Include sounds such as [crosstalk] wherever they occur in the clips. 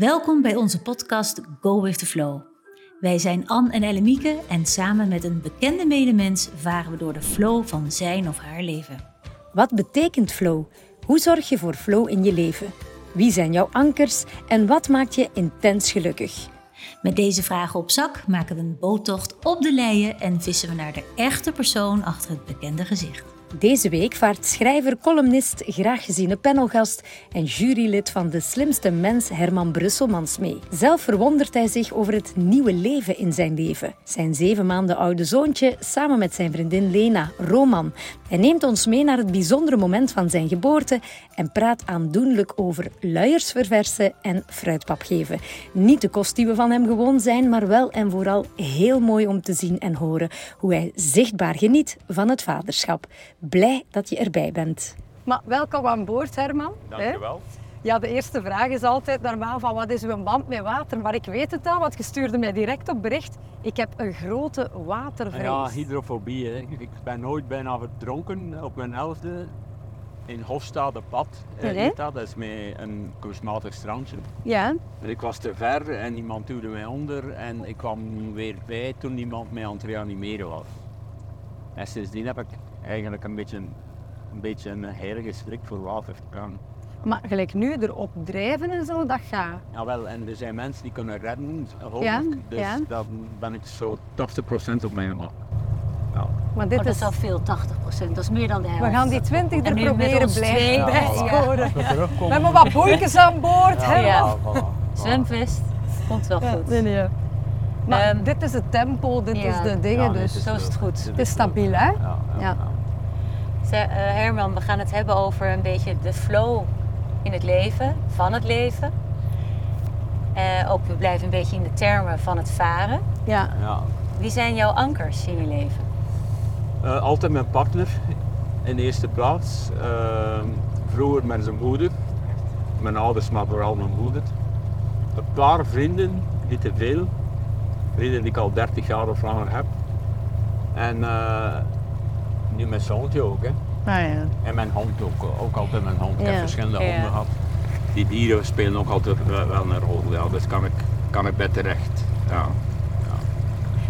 Welkom bij onze podcast Go With The Flow. Wij zijn Anne en Ellemieke en samen met een bekende medemens varen we door de flow van zijn of haar leven. Wat betekent flow? Hoe zorg je voor flow in je leven? Wie zijn jouw ankers en wat maakt je intens gelukkig? Met deze vragen op zak maken we een boottocht op de leien en vissen we naar de echte persoon achter het bekende gezicht. Deze week vaart schrijver, columnist, graag geziene panelgast en jurylid van De Slimste Mens Herman Brusselmans mee. Zelf verwondert hij zich over het nieuwe leven in zijn leven. Zijn zeven maanden oude zoontje samen met zijn vriendin Lena, Roman. Hij neemt ons mee naar het bijzondere moment van zijn geboorte en praat aandoenlijk over luiers verversen en fruitpap geven. Niet de kost die we van hem gewoon zijn, maar wel en vooral heel mooi om te zien en horen hoe hij zichtbaar geniet van het vaderschap. Blij dat je erbij bent. Maar welkom aan boord, Herman. Dankjewel. Ja, de eerste vraag is altijd normaal van wat is uw band met water? Maar ik weet het al, want je stuurde mij direct op bericht. Ik heb een grote watervrees. Ja, hydrofobie. Hè. Ik ben nooit bijna verdronken op mijn elfde in Hofstade Pad. Dat. dat is met een kunstmatig strandje. Ja, Ik was te ver en iemand duwde mij onder en ik kwam weer bij toen iemand mij aan het reanimeren was. En sindsdien heb ik eigenlijk een beetje, een, beetje een heilige schrik voor water. Ja. maar gelijk nu erop drijven en zo, dat gaat. Jawel, en er zijn mensen die kunnen redden, hoop Ja, ik. Dus ja. dan ben ik zo 80% op mijn gemak. Ja. Maar dit Oh, dat is... is al veel, 80%. Dat is meer dan de helft. We gaan die 20 er proberen blijven bij Ja. scoren. We hebben wat boeikens aan boord. Ja. voilà, voilà. Zwemvest, komt wel Ja, goed. nee, nee. Maar Ehm, dit is het tempo, dit ja. is de dingen, Ja, dus zo is het goed. het is stabiel, hè? Ja, eh, Herman, we gaan het hebben over een beetje de flow in het leven, van het leven. Eh, ook we blijven een beetje in de termen van het varen. Ja. Ja. Wie zijn jouw ankers in je leven? Eh, altijd mijn partner in de eerste plaats. Ehm, vroeger met zijn moeder. Mijn ouders, maar vooral mijn moeder. Een paar vrienden, niet te veel. Vrienden die ik al 30 jaar of langer heb. En eh, nu mijn zoontje ook. Hè. Ah, ja. En mijn hond ook, ook altijd mijn hond. Ik Ja. heb verschillende Ja. honden gehad. Die dieren spelen ook altijd wel een rol. Ja. Dus kan ik, kan ik bij terecht. Ja.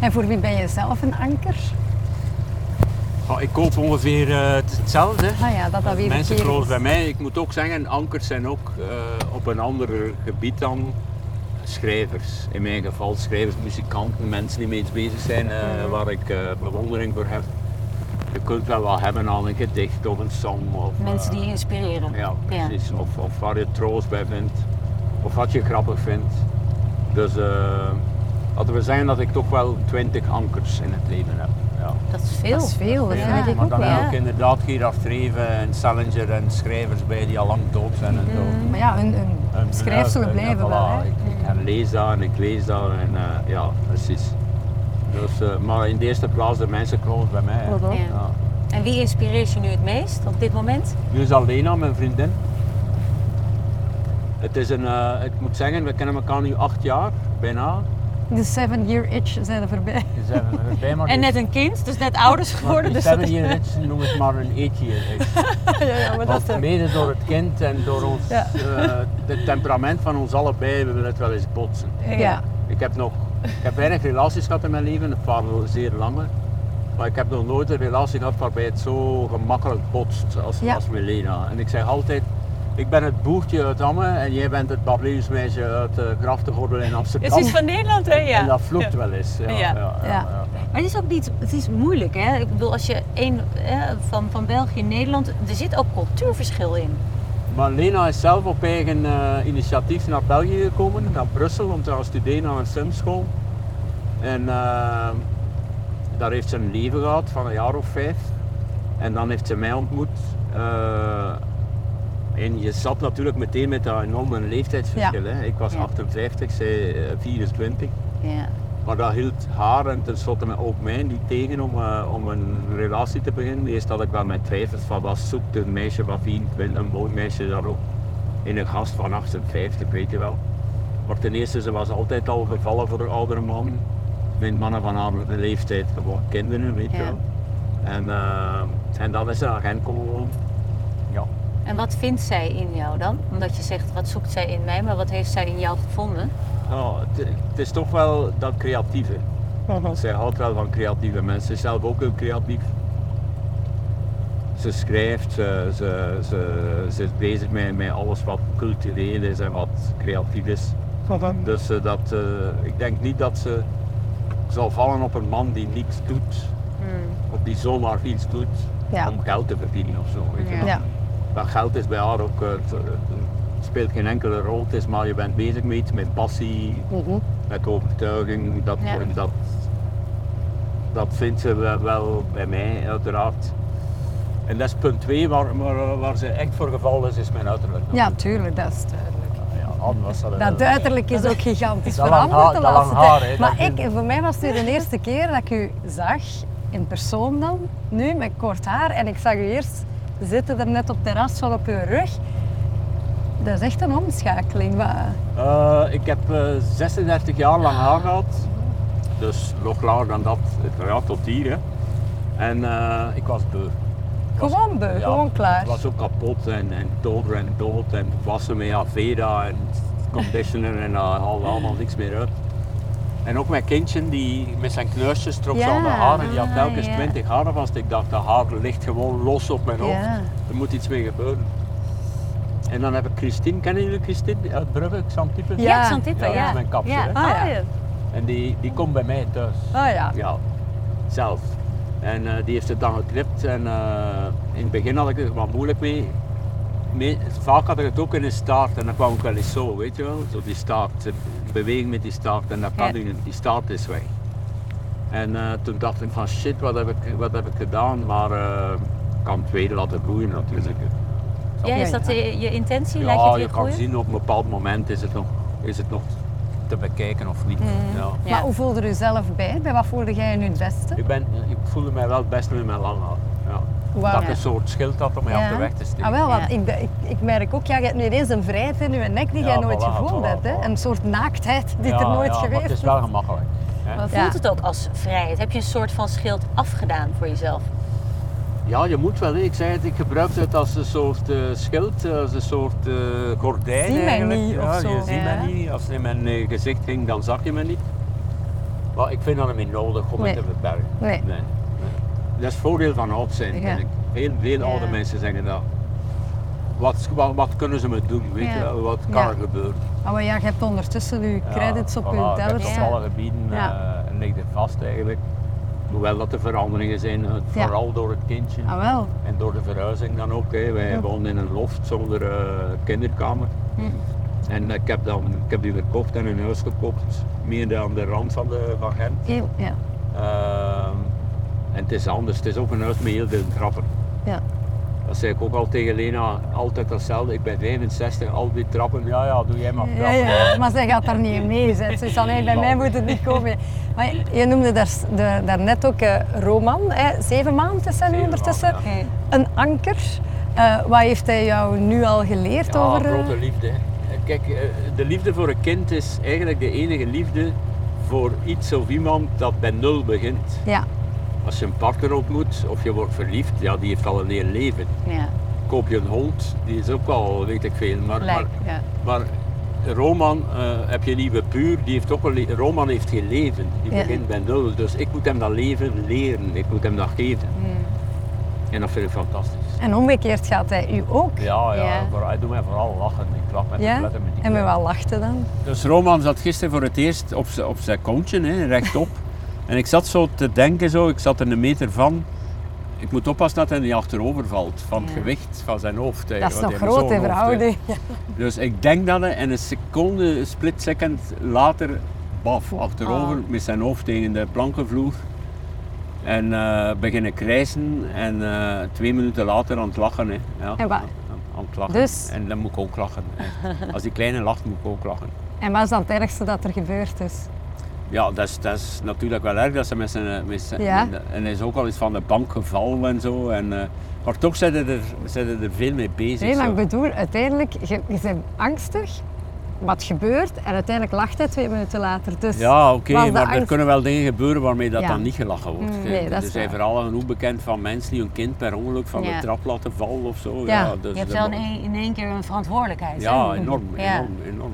En voor wie ben je zelf een anker? Ja, ik koop ongeveer eh, het- hetzelfde. Ah ja, dat dat weer Mensen geloven bij mij. Ik moet ook zeggen, ankers zijn ook eh, op een ander gebied dan schrijvers. In mijn geval schrijvers, muzikanten, mensen die mee bezig zijn eh, Mhm. waar ik eh, bewondering voor heb. Je kunt wel wat hebben aan een gedicht of een song. Of, Mensen die eh, je inspireren. Ja, precies. Of, of waar je troost bij vindt. Of wat je grappig vindt. Dus eh, laten we zeggen dat ik toch wel twintig ankers in het leven heb. Ja. Dat is veel. Dat is veel, dat Ja, vind ik maar ook dan wel. heb ja. ik inderdaad Gerard Streven en Salinger en schrijvers bij die al lang dood zijn en zo. Maar ja, een, een En- schrijfselen ja, blijven ja, wel, voilà. hè? Ik, ik herlees dat en ik lees dat en eh, ja, precies. Dus, eh, maar in de eerste plaats de mensen komen bij mij. Klopt. Ja. Ja. En wie inspireert je nu het meest op dit moment? Nu is Alena mijn vriendin. Het is een, eh, ik moet zeggen, we kennen elkaar nu acht jaar, bijna. De seven year itch zijn er voorbij. Zijn er bij, maar [laughs] En net een kind, dus net ouders geworden. Dus seven year itch noem het maar een eight year itch. [laughs] ja, ja, maar dat Want mede door het kind en door ons, Ja. eh, het temperament van ons allebei, we willen het wel eens botsen. Ja. Ik heb nog, ik heb weinig relaties gehad in mijn leven, een paar zeer lange. Maar ik heb nog nooit een relatie gehad waarbij het zo gemakkelijk botst als, Ja. als. En ik zeg altijd, ik ben het boertje uit Amme en jij bent het Bableusmeisje uit de Graftengordel in Amsterdam. Het is van Nederland, hè? Ja. En dat vloekt wel eens. Ja, Ja. ja. Maar het is ook niet, het is moeilijk, hè? Ik bedoel, als je een, hè, van, van België en Nederland, er zit ook cultuurverschil in. Maar Lena is zelf op eigen eh, initiatief naar België gekomen, naar Brussel, om te gaan studeren aan een simschool. En eh, daar heeft ze een leven gehad van een jaar of vijf. En dan heeft ze mij ontmoet. Eh, en je zat natuurlijk meteen met dat enorme leeftijdsverschil. Hè. Ik was Ja. 58, zij eh, 24. Ja. Maar dat hield haar en tenslotte ook mij niet tegen om, eh, om een relatie te beginnen. Eerst had ik wel mijn twijfels van wat zoekt een meisje van 24, een mooi meisje daar ook. In een gast van 58, weet je wel. Maar ten eerste, ze was altijd al gevallen voor een oudere man. Met mannen van haar leeftijd, gewoon kinderen, weet je Ja. wel. En, eh, en dan is ze naar Gent komen. En wat vindt zij in jou dan? Omdat je zegt, wat zoekt zij in mij, maar wat heeft zij in jou gevonden? Ja, het, het is toch wel dat creatieve. Zij houdt wel van creatieve mensen. Ze is zelf ook heel creatief. Ze schrijft, ze, ze, ze, ze is bezig met, met alles wat cultureel is en wat creatief is. Dus eh, dat, eh, ik denk niet dat ze zal vallen op een man die niks doet. Of die zomaar iets doet Ja. om geld te verdienen of zo. Weet je Ja. Ja. Dat geld is bij haar ook, eh, het, eh, het speelt geen enkele rol. Het is maar je bent bezig met iets, met passie, Mhm. met overtuiging. Dat, Ja. dat, dat vindt ze wel, wel bij mij, uiteraard. En dat is punt 2, waar, waar, waar ze echt voor gevallen is, is mijn uiterlijk. Ja, tuurlijk, dat is duidelijk. Ja, Anne was dat, Dat uiterlijk is ook gigantisch veranderd de laatste haar, tijd. Maar ik, voor mij was het de eerste keer dat ik u zag, in persoon dan, nu met kort haar. En ik zag u eerst zitten er net op het terras van op uw rug. Dat is echt een omschakeling. Wat- Eh, ik heb eh, 36 jaar lang haar gehad. Dus nog langer dan dat, ja, tot hier. Hè. En eh, ik was beu. Gewoon beu, ja, gewoon klaar. Het was ook kapot en, en dood en dood en wassen met Aveda en conditioner en uh, haalde allemaal niks meer uit. En ook mijn kindje die met zijn knuisjes trok Ja, aan mijn haar en die had ah, telkens ja. 20 haren vast. Ik dacht, dat haar ligt gewoon los op mijn hoofd. Ja. Er moet iets mee gebeuren. En dan heb ik Christine, kennen jullie Christine uit Brugge, Xantippe? Ja. Type, Ja, dat is mijn kapsel, Ja. hè? Ah, ja. En die, die komt bij mij thuis. Ah ja. Ja, zelf. En eh, die heeft het dan geknipt en eh, in het begin had ik er wat moeilijk mee. Vaak had ik het ook in een staart en dan kwam ik wel eens zo, weet je wel. Zo die staart, beweging met die staart en dat kan Ja. niet, die staart is weg. En eh, toen dacht ik van shit, wat heb ik, wat heb ik gedaan? Maar eh, ik kan het tweede laten groeien natuurlijk. Ja, is dat je, je intentie? Laat je Ja, het je weer kan groeien? zien op een bepaald moment is het nog, is het nog te bekijken of niet. Ja. Ja. Maar hoe voelde u zelf bij? Bij wat voelde jij nu het beste? Ik, ben, ik voelde mij wel het beste met mijn lang Dat ik een soort schild had om mij Ja. af de weg te steken. Ah, wel, want Ja. ik, ik, ik merk ook, ja, je hebt nu ineens een vrijheid in je nek die Ja, jij nooit voilà, gevoeld voilà, hebt. Hè? voilà. Een soort naaktheid die Ja, er nooit geweest het is wel gemakkelijk. hè. Maar Ja. voelt het ook als vrijheid? Heb je een soort van schild afgedaan voor jezelf? Ja, je moet wel. hè. Ik zei het, ik gebruik het als een soort eh, schild, als een soort eh, gordijn Zie mij eigenlijk. niet, ja, of zo. Je ziet mij niet. Als het in mijn eh, gezicht ging, dan zag je me niet. Maar ik vind dat niet nodig om Nee. het te verbergen. Nee. nee. Dat is het voordeel van oud zijn, Ja. Heel veel oude mensen zeggen dat. Wat, wat, wat kunnen ze me doen? Weet Ja. je? wel? Wat kan Ja. er gebeuren? Ah, maar ja, je hebt ondertussen je credits op voilà, je teller. Ja. Op alle gebieden eh, ligt het vast eigenlijk. Hoewel dat er veranderingen zijn, eh, vooral door het kindje. Ah wel. En door de verhuizing dan ook. Hè. Wij woonden in een loft zonder eh, kinderkamer. Hm. En ik heb, dan, ik heb die verkocht en een huis gekocht, meer aan de rand van, de, van Gent. Ja. En het is anders, het is ook een huis met heel veel trappen. Ja. Dat zei ik ook al tegen Lena, altijd hetzelfde. Ik ben 65, al die trappen. Ja, ja, doe jij maar trappen. ja, maar zij gaat daar niet mee. Ze van, hey, bij mij moet het niet komen. Maar je- noemde daar, de, daarnet ook eh, Roman, hè? zeven maanden hij nu ondertussen. maanden, Een anker. Eh, wat heeft hij jou nu al geleerd Ja, over... eh, grote liefde. Kijk, de liefde voor een kind is eigenlijk de enige liefde voor iets of iemand dat bij nul begint. Ja, Als je een partner ontmoet of je wordt verliefd, ja, die heeft al een heel leven. Ja, Koop je een hond, die is ook al, weet ik veel. Maar, maar. Ja. maar Roman, eh, heb je nieuwe puur, die heeft ook een Roman heeft geen leven. Die Ja. begint bij nul. Dus ik moet hem dat leven leren, ik moet hem dat geven. Hmm. En dat vind ik fantastisch. en omgekeerd gaat hij u ook. Ja, ja, Ja. voor- hij doet mij vooral lachen. Ik lach met Ja? de met die En met kleine. wat lachte dan? Dus Roman zat gisteren voor het eerst op zijn, op zijn kontje, hè, rechtop. [laughs] en ik zat zo te denken, zo, ik zat er een meter van. Ik moet oppassen dat hij niet achterover valt van het Ja. gewicht van zijn hoofd. Dat is nog groot in verhouding. Dus ik denk dat hij in een seconde, een split second later, baf, achterover met zijn hoofd tegen de plankenvloer. En eh beginnen krijsen en eh, twee minuten later aan het lachen. Hè. Ja, En wat- aan, aan het lachen. Dus? En dan moet ik ook lachen. hè. [laughs] Als die kleine lacht, moet ik ook lachen. En wat is dan het ergste dat er gebeurd is? Ja, dat is, dat is natuurlijk wel erg dat ze met zijn... Met zijn Ja. En hij is ook al eens van de bank gevallen en zo. En, eh, maar toch zijn er, zijn er veel mee bezig. Nee, maar zo. ik bedoel, uiteindelijk, je, je bent angstig wat gebeurt en uiteindelijk lacht hij twee minuten later. Dus Ja, oké, maar er kunnen wel dingen gebeuren waarmee dat Ja. dan niet gelachen wordt. Mm, nee, dat er is zijn waar. verhalen genoeg bekend van mensen die hun kind per ongeluk van Ja. de trap laten vallen of zo. Ja. Ja, dus Je hebt wel in één, keer een verantwoordelijkheid. Ja, hè? enorm, Ja. enorm, enorm.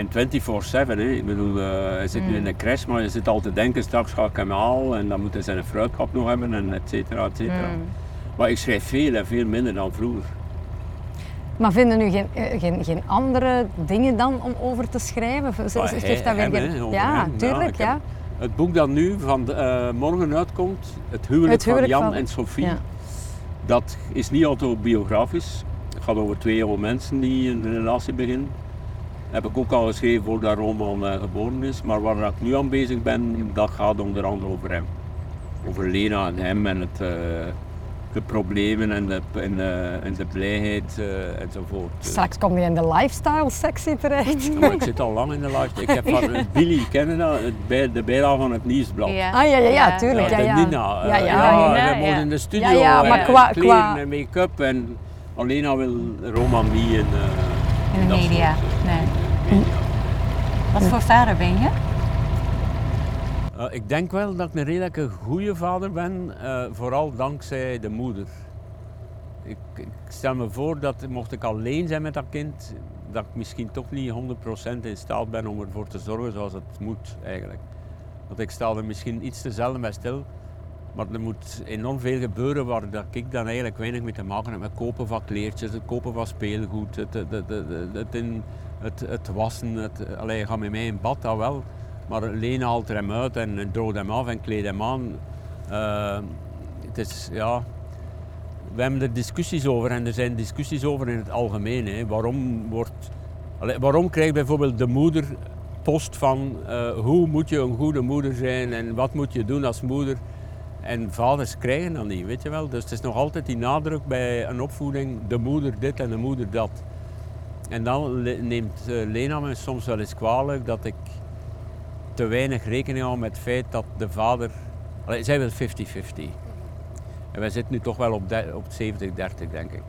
En 24-7, hè. ik bedoel, eh, hij zit Mm. nu in de crash, maar je zit al te denken, straks ga ik hem halen en dan moet hij zijn fruitkap nog hebben en et cetera, et cetera. Mm. Maar ik schrijf veel en veel minder dan vroeger. Maar vinden u geen, eh, geen, geen andere dingen dan om over te schrijven? Ze- hij- geeft dat weer hem, geen- Ja, hem. tuurlijk, ja. Het boek dat nu van eh, morgen uitkomt, Het huwelijk, Het huwelijk van Jan van- en Sophie, ja. dat is niet autobiografisch. Het gaat over twee jonge mensen die een relatie beginnen. Heb ik ook al geschreven voordat Roman eh, geboren is. Maar waar ik nu aan bezig ben, dat gaat onder andere over hem. Over Lena en hem en het, eh, de problemen en de, en, eh, en de blijheid eh, enzovoort. Straks kom je in de lifestyle sectie terecht. Ja, maar ik zit al lang in de live. Ik heb [laughs] van Billy, kennen dat? Het bij, de bijlage van het nieuwsblad. Ja. Ah ja, ja, ja, tuurlijk. Ja, de ja. Nina. Ja, ja. ja, Nina, in de studio Ja, ja, maar en qua- kleren qua- en make-up. En Alena wil Roman niet in, eh, In de media. soort, Nee. Media. Wat voor vader ben je? Eh, ik denk wel dat ik een redelijk goede vader ben, eh, vooral dankzij de moeder. Ik, ik stel me voor dat mocht ik alleen zijn met dat kind, dat ik misschien toch niet 100% in staat ben om ervoor te zorgen zoals het moet eigenlijk. Want ik sta er misschien iets te zelden bij stil, maar er moet enorm veel gebeuren waar dat ik dan eigenlijk weinig mee te maken heb. Het kopen van kleertjes, het kopen van speelgoed, het, het, het, het, het, in- het, het wassen. Het, allee, ga met mij in bad, dat wel. Maar Lena haalt hem uit en droogt hem af en kleedt hem aan. Eh, het is, ja... We hebben er discussies over en er zijn discussies over in het algemeen. Hè. Waarom, wordt, allee, waarom krijgt bijvoorbeeld de moeder post van eh, hoe moet je een goede moeder zijn en wat moet je doen als moeder? En vaders krijgen dat niet, weet je wel. Dus het is nog altijd die nadruk bij een opvoeding, de moeder dit en de moeder dat. En dan neemt eh, Lena me soms wel eens kwalijk dat ik te weinig rekening hou met het feit dat de vader... Allee, zij wil 50-50. En wij zitten nu toch wel op, de- op 70-30, denk ik.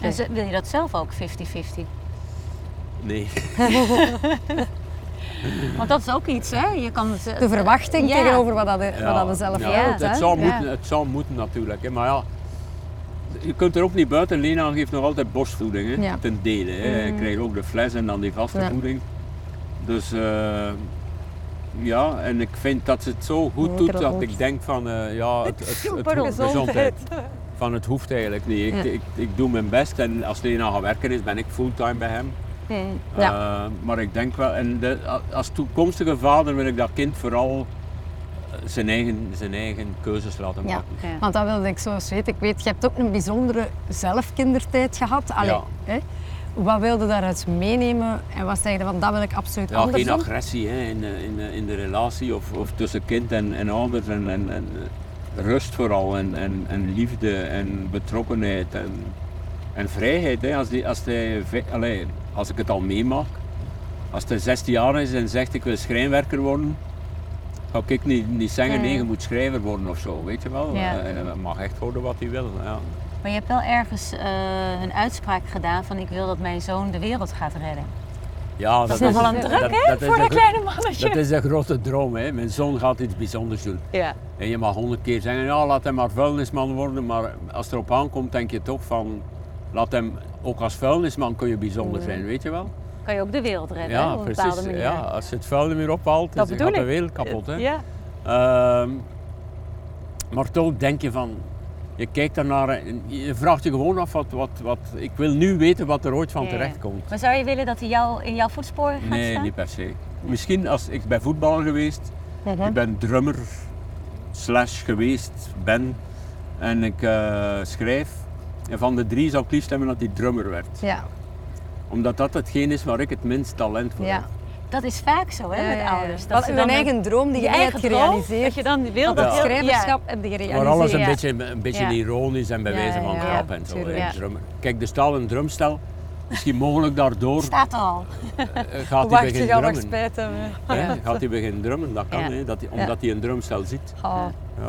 En ze- wil je dat zelf ook 50-50? Nee. [laughs] Want dat is ook iets, hè? Je kan het, De verwachting Ja. tegenover wat, dat, wat dat we zelf ja, wilt. het, zou Ja. moeten, het zou moeten natuurlijk. Hè. Maar ja, je kunt er ook niet buiten. Lena geeft nog altijd borstvoeding, hè, Ja. ten dele. Hè. Hij krijgt ook de fles en dan die vaste Ja. voeding. Dus eh, ja, en ik vind dat ze het zo goed Lekker doet dat ik denk van eh, ja, het, het, het, hoeft- gezondheid. Van het hoeft eigenlijk niet. Ik, Ja. ik, ik doe mijn best en als Lena gaat werken is, ben ik fulltime bij hem. Ja. Eh, maar ik denk wel, en de, als toekomstige vader wil ik dat kind vooral zijn eigen, zijn eigen keuzes laten maken. Ja. Want dat wilde ik zo eens weten. Ik weet, je hebt ook een bijzondere zelfkindertijd gehad. Allee, Ja. hè? Wat wilde daaruit meenemen en wat zei je van dat wil ik absoluut Ja, anders geen doen? agressie hè, in, de- in, de- in de relatie of, of tussen kind en, en ouders. En, en, en eh, rust vooral en, en, en liefde en betrokkenheid en, en vrijheid. Hè. Als, die, als, hij, vi- allee, als ik het al meemaak, als hij 16 jaar is en zegt ik wil schrijnwerker worden, ga ik niet, niet zeggen nee, je moet schrijver worden of zo, weet je wel. Ja. Eh, Hij mag echt worden wat hij wil. Ja. Maar je hebt wel ergens eh, een uitspraak gedaan van ik wil dat mijn zoon de wereld gaat redden. Ja, Dat is nogal een druk, hè, voor gro- kleine mannetje. Dat is een grote droom. Hè. Mijn zoon gaat iets bijzonders doen. Ja. En je mag honderd keer zeggen, ja, laat hem maar vuilnisman worden. Maar als het erop aankomt, denk je toch van, laat hem, ook als vuilnisman kun je bijzonder zijn, weet je wel? Kan je ook de wereld redden, hè, Ja, op een bepaalde precies. manier. Ja, als je het vuil meer ophaalt, Dat dan bedoel gaat de wereld kapot. Hè. Ja. Ehm, maar toch denk je van, je kijkt daarnaar en je vraagt je gewoon af wat, wat, wat, ik wil nu weten wat er ooit van Ja, ja. terecht komt. Maar zou je willen dat hij jou in jouw voetsporen gaat Nee, staan? niet per se. Misschien als ik ben voetballer geweest, Mhm. ik ben drummer slash geweest, ben en ik eh, schrijf. En van de drie zou ik liefst hebben dat hij drummer werd. Ja. Omdat dat hetgeen is waar ik het minst talent voor Ja. heb. Dat is vaak zo, hè, Ja, met ja, ja. ouders. Wat, ze uw dan eigen droom die je, je niet eigen hebt droom, gerealiseerd. dat je dan wil dat dat schrijverschap heb je Maar gerealiseerd. alles een Ja. beetje, een beetje Ja. ironisch en bij Ja, wijze ja, van ja. grap en zo. Ja. Kijk, er staat een drumstel. Misschien mogelijk daardoor Ja. Staat al. eh, gaat hij Wacht, je beginnen drummen. spijt hebben. Hè, Gaat hij beginnen drummen, dat kan, Ja. hè, dat hij, omdat hij een drumstel ziet. Oh.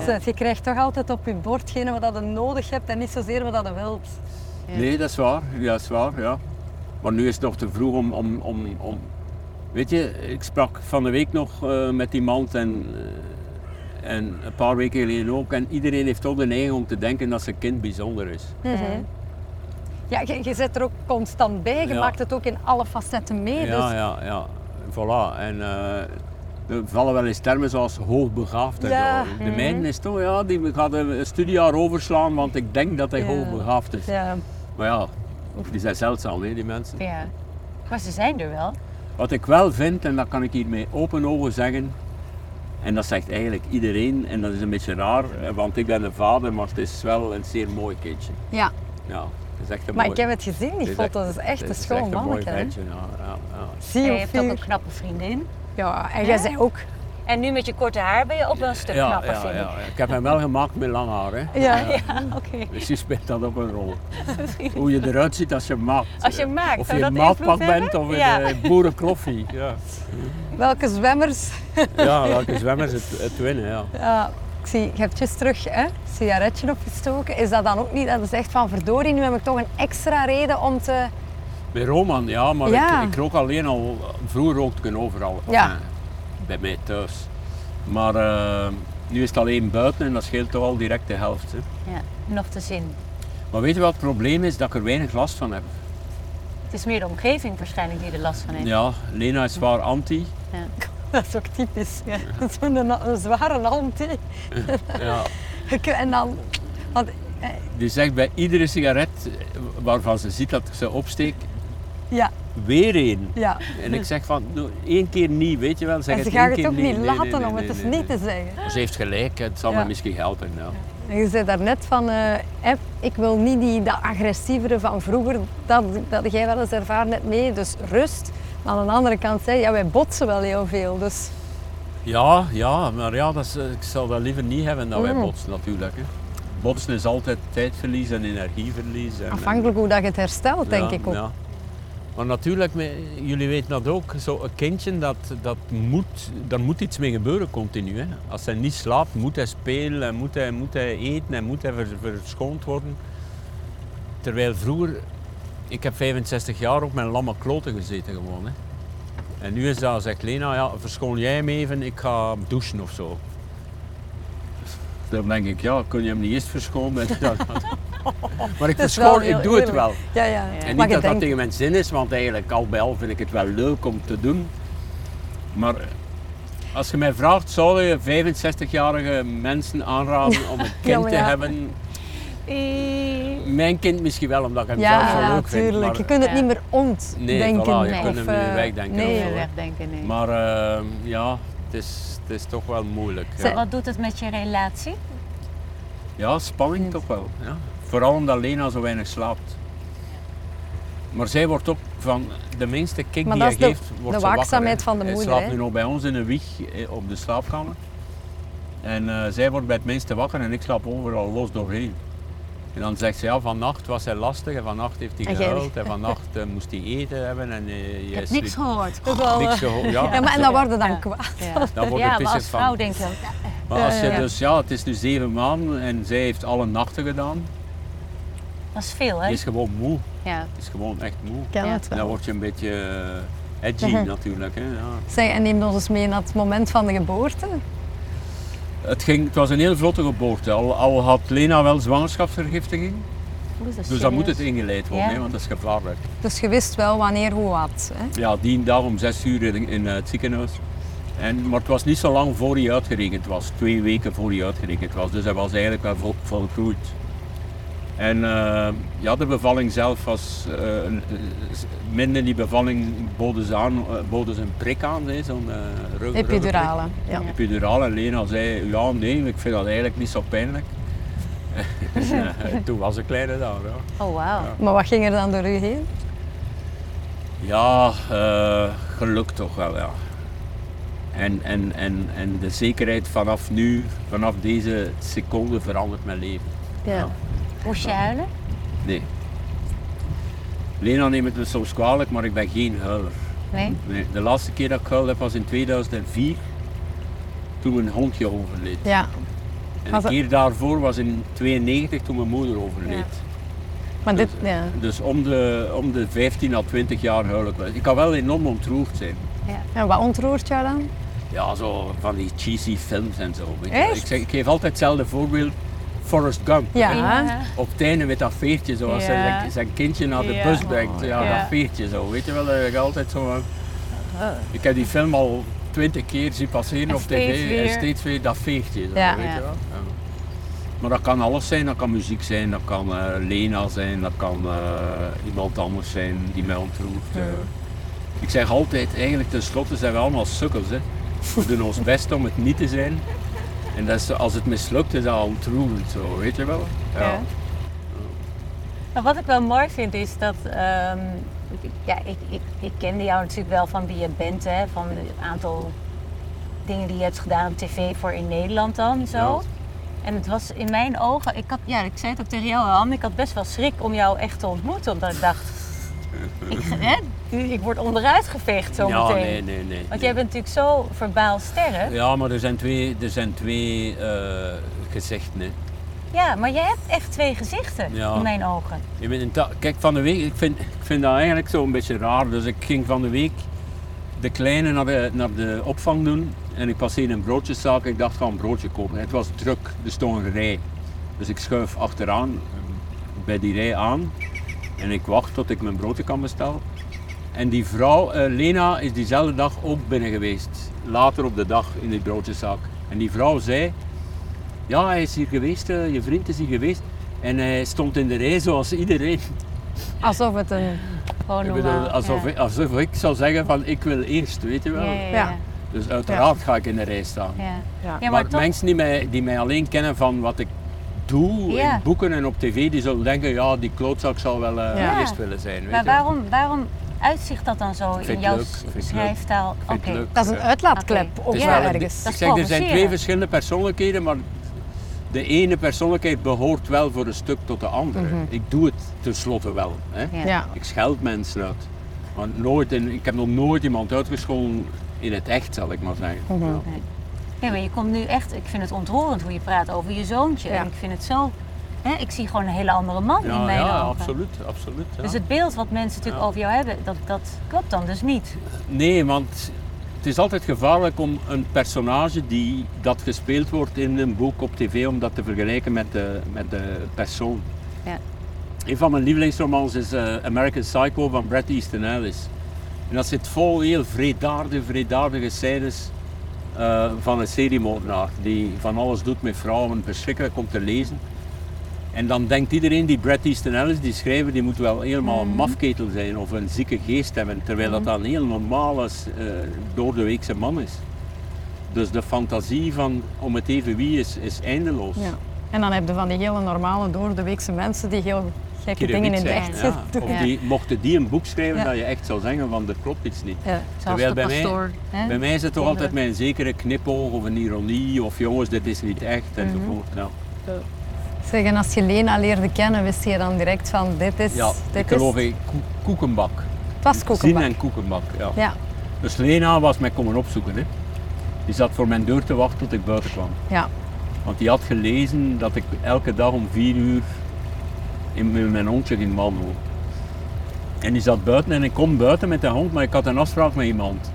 Ja. Je krijgt toch altijd op je bord hetgene wat je nodig hebt en niet zozeer wat je wilt. Ja. Nee, dat is waar. Ja, dat is waar, ja. Maar nu is het nog te vroeg om, om, om, om Weet je, ik sprak van de week nog eh, met iemand en, eh, en een paar weken geleden ook. En iedereen heeft toch de neiging om te denken dat zijn kind bijzonder is. Mhm. Ja, je, je zit er ook constant bij. Je Ja. maakt het ook in alle facetten mee. Ja, dus ja, ja. Voilà. En eh, er vallen wel eens termen zoals hoogbegaafd en Ja. zo. De mijne is toch, ja, die gaat een een studiejaar overslaan, want ik denk dat hij Ja. hoogbegaafd is. ja. Maar ja, die zijn zeldzaam, hè, die mensen. Ja. Maar ze zijn er wel. Wat ik wel vind, en dat kan ik hier met open ogen zeggen, en dat zegt eigenlijk iedereen, en dat is een beetje raar, want ik ben de vader, maar het is wel een zeer mooi kindje. ja. Ja, het is echt een Maar mooi ik heb het gezien, die het is foto's. Het is echt een schoon echt een mooi manneke. hè. ventje, ja, ja, ja. Zie En je je hebt ook een knappe vriendin. Ja, en jij zei ook. En nu met je korte haar ben je ook wel een stuk Ja, knapper, ja, vind ja, ik. ja. Ik heb hem wel gemaakt met lang haar. Hè. Ja. Ja, oké. Dus je speelt dat ook een rol. [laughs] Hoe je eruit ziet als je maakt. Als je eh, maakt, Of je een maatpak bent of in Ja. de boerenkloffie. [laughs] Ja, Welke zwemmers? ja welke zwemmers het, het winnen. Ja. Ja, ik zie, je hebt juist terug hè, een sigaretje opgestoken. Is dat dan ook niet dat je zegt van verdorie, nu heb ik toch een extra reden om te... Bij Roman, ja, maar Ja. Ik, ik rook alleen al. Vroeger rookte ik overal. Ja. Bij mij thuis. Maar eh, nu is het alleen buiten en dat scheelt toch al direct de helft. Hè. Ja, nog te zin. Maar weet je wat het probleem is? Dat ik er weinig last van heb. Het is meer de omgeving waarschijnlijk die er last van heeft. Ja, Lena is zwaar anti. [laughs] Dat is ook typisch. Ja. [laughs] Zo'n een zware anti. [laughs] Ja. En dan... Want, eh, Die zegt bij iedere sigaret waarvan ze ziet dat ik ze opsteek, ja, weer één. ja. En ik zeg van, nou, één keer niet, weet je wel. Zeg En ze één het ook niet Nee, laten nee, nee, om het dus niet te zeggen. Ze heeft gelijk, het zal me misschien helpen. Ja. En je zei daarnet van, eh, ik wil niet die, dat agressievere van vroeger, dat, dat jij wel eens ervaren hebt mee, dus rust. Maar aan de andere kant zei je, ja, wij botsen wel heel veel, dus Ja, ja, maar ja, dat is, eh, ik zou dat liever niet hebben dan wij Mm. botsen natuurlijk. Hè. Botsen is altijd tijdverlies en energieverlies. En, afhankelijk hoe dat je het herstelt, denk ik ook. Ja. Maar natuurlijk, jullie weten dat ook, zo'n kindje, dat, dat moet, daar moet iets mee gebeuren continu. Hè. Als hij niet slaapt, moet hij spelen, en moet hij, moet hij eten en moet hij vers- verschoond worden. Terwijl vroeger, ik heb 65 jaar op mijn lamme kloten gezeten gewoon. Hè. En nu is dat, zegt Lena, ja, verschoon jij hem even, ik ga douchen of zo. Dan denk ik, ja, kun je hem niet eerst verschonen? [laughs] [laughs] maar ik verschoon, heel ik doe het wel. Ja, ja. En En Maar niet je dat dat tegen mijn zin is, want eigenlijk al bij al vind ik het wel leuk om te doen. Maar als je mij vraagt, zou je 65-jarige mensen aanraden om een [laughs] kind te ja. hebben? Mijn kind misschien wel, omdat ik hem zelf Ja, zo leuk natuurlijk. vind. Je Maar, kunt het Ja. niet meer ontdenken. Nee, voilà, je kunt hem niet eh, wegdenken Nee, of zo, hè. wegdenken, nee. maar eh, ja, het is, het is toch wel moeilijk. Ja, Wat doet het met je relatie? ja spanning toch wel. Ja. Vooral omdat Lena zo weinig slaapt. Maar zij wordt ook van de minste kick Maar die hij is de- geeft, wordt de ze wakker, waakzaamheid van de Hij moeder, slaapt hè. nu nog bij ons in een wieg eh, op de slaapkamer. En eh, zij wordt bij het minste wakker en ik slaap overal los doorheen. En dan zegt ze, ja, vannacht was hij lastig en vannacht heeft hij gehuild en vannacht eh, moest hij eten hebben en eh Ik jij heb niks gehoord. Niks eh, gehoord. Ja, [laughs] Ja, maar en dan worden dan Ja. kwaad. Ja, Dan wordt het maar als van- vrouw denk je, Maar als je dus, ja, het is nu zeven maanden en zij heeft alle nachten gedaan. Dat is veel hè? Die is gewoon moe. Ja. Is gewoon echt moe. Ik ken Ja. het En dan word je een beetje eh, edgy [laughs] natuurlijk. Hè, ja. Zeg, en neem ons eens mee naar het moment van de geboorte. Het, ging, het was een heel vlotte geboorte. Al, al had Lena wel zwangerschapsvergiftiging. Dat Dus dan moet het ingeleid worden, Ja. hè, want dat is gevaarlijk. Dus je wist wel wanneer, hoe, wat. Hè? Ja, die dag om zes uur in, in eh, het ziekenhuis. En, maar het was niet zo lang voor hij uitgerekend was. Twee weken voor hij uitgerekend was. Dus hij was eigenlijk wel vol, volgroeid. En eh, ja, de bevalling zelf was eh, een- eh, minder die bevalling boden ze, aan, eh, boden ze een prik aan, zo'n rug- ruggenprik. Epidurale. Ja. Epidurale. En Lena zei, ja nee, ik vind dat eigenlijk niet zo pijnlijk. En, [laughs] eh, toen was een kleine dag. Ja. Oh wauw. Maar wat ging er dan door u heen? Ja, eh, geluk toch wel, ja. En, en, en, en de zekerheid vanaf nu, vanaf deze seconde verandert mijn leven. Ja. Moest je huilen? Nee. Lena neemt het me soms kwalijk, maar ik ben geen huiler. Nee? Nee, de laatste keer dat ik huilde heb was in 2004, toen mijn hondje overleed. Ja. En een keer daarvoor was in 92 toen mijn moeder overleed. Maar dit, ja. Dus om de, om de 15 à 20 jaar huil ik wel. Ik kan wel enorm ontroerd zijn. En wat ontroert jou dan? Ja, zo van die cheesy films en zo. Weet je. Echt? Ik, zeg, ik geef altijd hetzelfde voorbeeld. Forrest Gump. Ja. Ja. Op het einde met dat veertje, zoals hij zijn- zijn kindje naar de Ja. bus brengt. Ja, Ja. dat veertje zo. Weet je wel, dat ik altijd zo... van- Ik heb die film al twintig keer zien passeren En op tv weer. en steeds weer dat veertje. Zo, Ja. weet je wel. Ja. Maar dat kan alles zijn, dat kan muziek zijn, dat kan eh, Lena zijn, dat kan eh, iemand anders zijn die mij ontroert. eh. Ik zeg altijd, eigenlijk tenslotte zijn we allemaal sukkels. Hè. We doen ons best om het niet te zijn. En dat is, als het mislukt is dat ontroerend zo, weet je wel? Ja. Maar wat ik wel mooi vind is dat, ehm, ik- ja, ik, ik, ik kende jou natuurlijk wel van wie je bent, hè, van het aantal dingen die je hebt gedaan op tv voor in Nederland dan zo. Ja. En het was in mijn ogen, ik, had, ja, ik zei het ook tegen jou, Han, ik had best wel schrik om jou echt te ontmoeten, omdat ik dacht, [laughs] ik, hè, ik word onderuit geveegd zo Ja, meteen. nee, nee, nee. Want nee. jij bent natuurlijk zo verbaal sterk. Ja, maar er zijn twee, er zijn twee eh, gezichten. Hè. Ja, maar jij hebt echt twee gezichten Ja. in mijn ogen. Je bent in ta- Kijk, van de week, ik vind, ik vind dat eigenlijk zo een beetje raar. Dus ik ging van de week de kleine naar de, naar de opvang doen. En ik passeerde een broodjeszaak. Ik dacht, ik ga een broodje kopen. Het was druk, er stond een rij. Dus ik schuif achteraan, bij die rij aan. En ik wacht tot ik mijn broodje kan bestellen. En die vrouw, eh, Lena, is diezelfde dag ook binnen geweest. Later op de dag in die broodjeszaak. En die vrouw zei, ja, hij is hier geweest, eh, je vriend is hier geweest. En hij stond in de rij zoals iedereen. Alsof het een... Gewoon Ik bedoel, normaal. alsof, ja. ik, alsof ik zou zeggen van ik wil eerst, weet je wel. Ja, ja, ja. Ja. Dus uiteraard ga ik in de rij staan. Ja. Ja. Ja, maar maar toch, mensen die mij, die mij alleen kennen van wat ik doe Ja. in boeken en op tv, die zullen denken, ja, die klootzak zal wel eh, Ja. eerst willen zijn. Weet maar waarom, waarom uitzicht dat dan zo in jouw leuk, schrijftaal? Oké. Dat is een uitlaatklep, ook Het is ergens. Dat ik zeg, er zijn twee verschillende persoonlijkheden, maar de ene persoonlijkheid behoort wel voor een stuk tot de andere. Ik doe het tenslotte wel. Hè. Ja. Ja. Ik scheld mensen uit. Maar nooit in, ik heb nog nooit iemand uitgescholden in het echt, zal ik maar zeggen. Mhm. Ja. Nee, maar je komt nu echt, ik vind het ontroerend hoe je praat over je zoontje. Ja. En ik vind het zo, hè, ik zie gewoon een hele andere man in mijn ja, ogen. absoluut. absoluut ja. Dus het beeld wat mensen natuurlijk Ja. over jou hebben, dat, dat klopt dan dus niet. Nee, want het is altijd gevaarlijk om een personage die dat gespeeld wordt in een boek op tv, om dat te vergelijken met de, met de persoon. Ja. Een van mijn lievelingsromans is eh, American Psycho van Bret Easton Ellis. En dat zit vol heel vredaardige, vredaardige scènes eh, van een seriemoordenaar die van alles doet met vrouwen, verschrikkelijk om te lezen. En dan denkt iedereen die Bret Easton Ellis, die schrijver, die moet wel helemaal een mafketel zijn of een zieke geest hebben, terwijl dat dan een heel normale, eh door de weekse man is. Dus de fantasie van om het even wie is, is eindeloos. Ja. En dan heb je van die hele normale, door de weekse mensen die heel gekke dingen in zijn, echt ja. [laughs] doen. Of die, mochten die een boek schrijven Ja. dat je echt zou zeggen van er klopt iets niet. Ja. Zelfs Terwijl de bij mij- pastoor. Bij mij is het toch altijd met een zekere knipoog of een ironie of jongens, dit is niet echt enzovoort. Ja. Zeg, en als je Lena leerde kennen, wist je dan direct van dit is... Ja, dit ik is... geloof koekenbak. Het was Zin koekenbak. en koekenbak, ja. Ja, Dus Lena was mij komen opzoeken. Hè. Die zat voor mijn deur te wachten tot ik buiten kwam. ja. Want die had gelezen dat ik elke dag om vier uur in met mijn hondje ging wandelen. En die zat buiten en ik kom buiten met de hond, maar ik had een afspraak met iemand.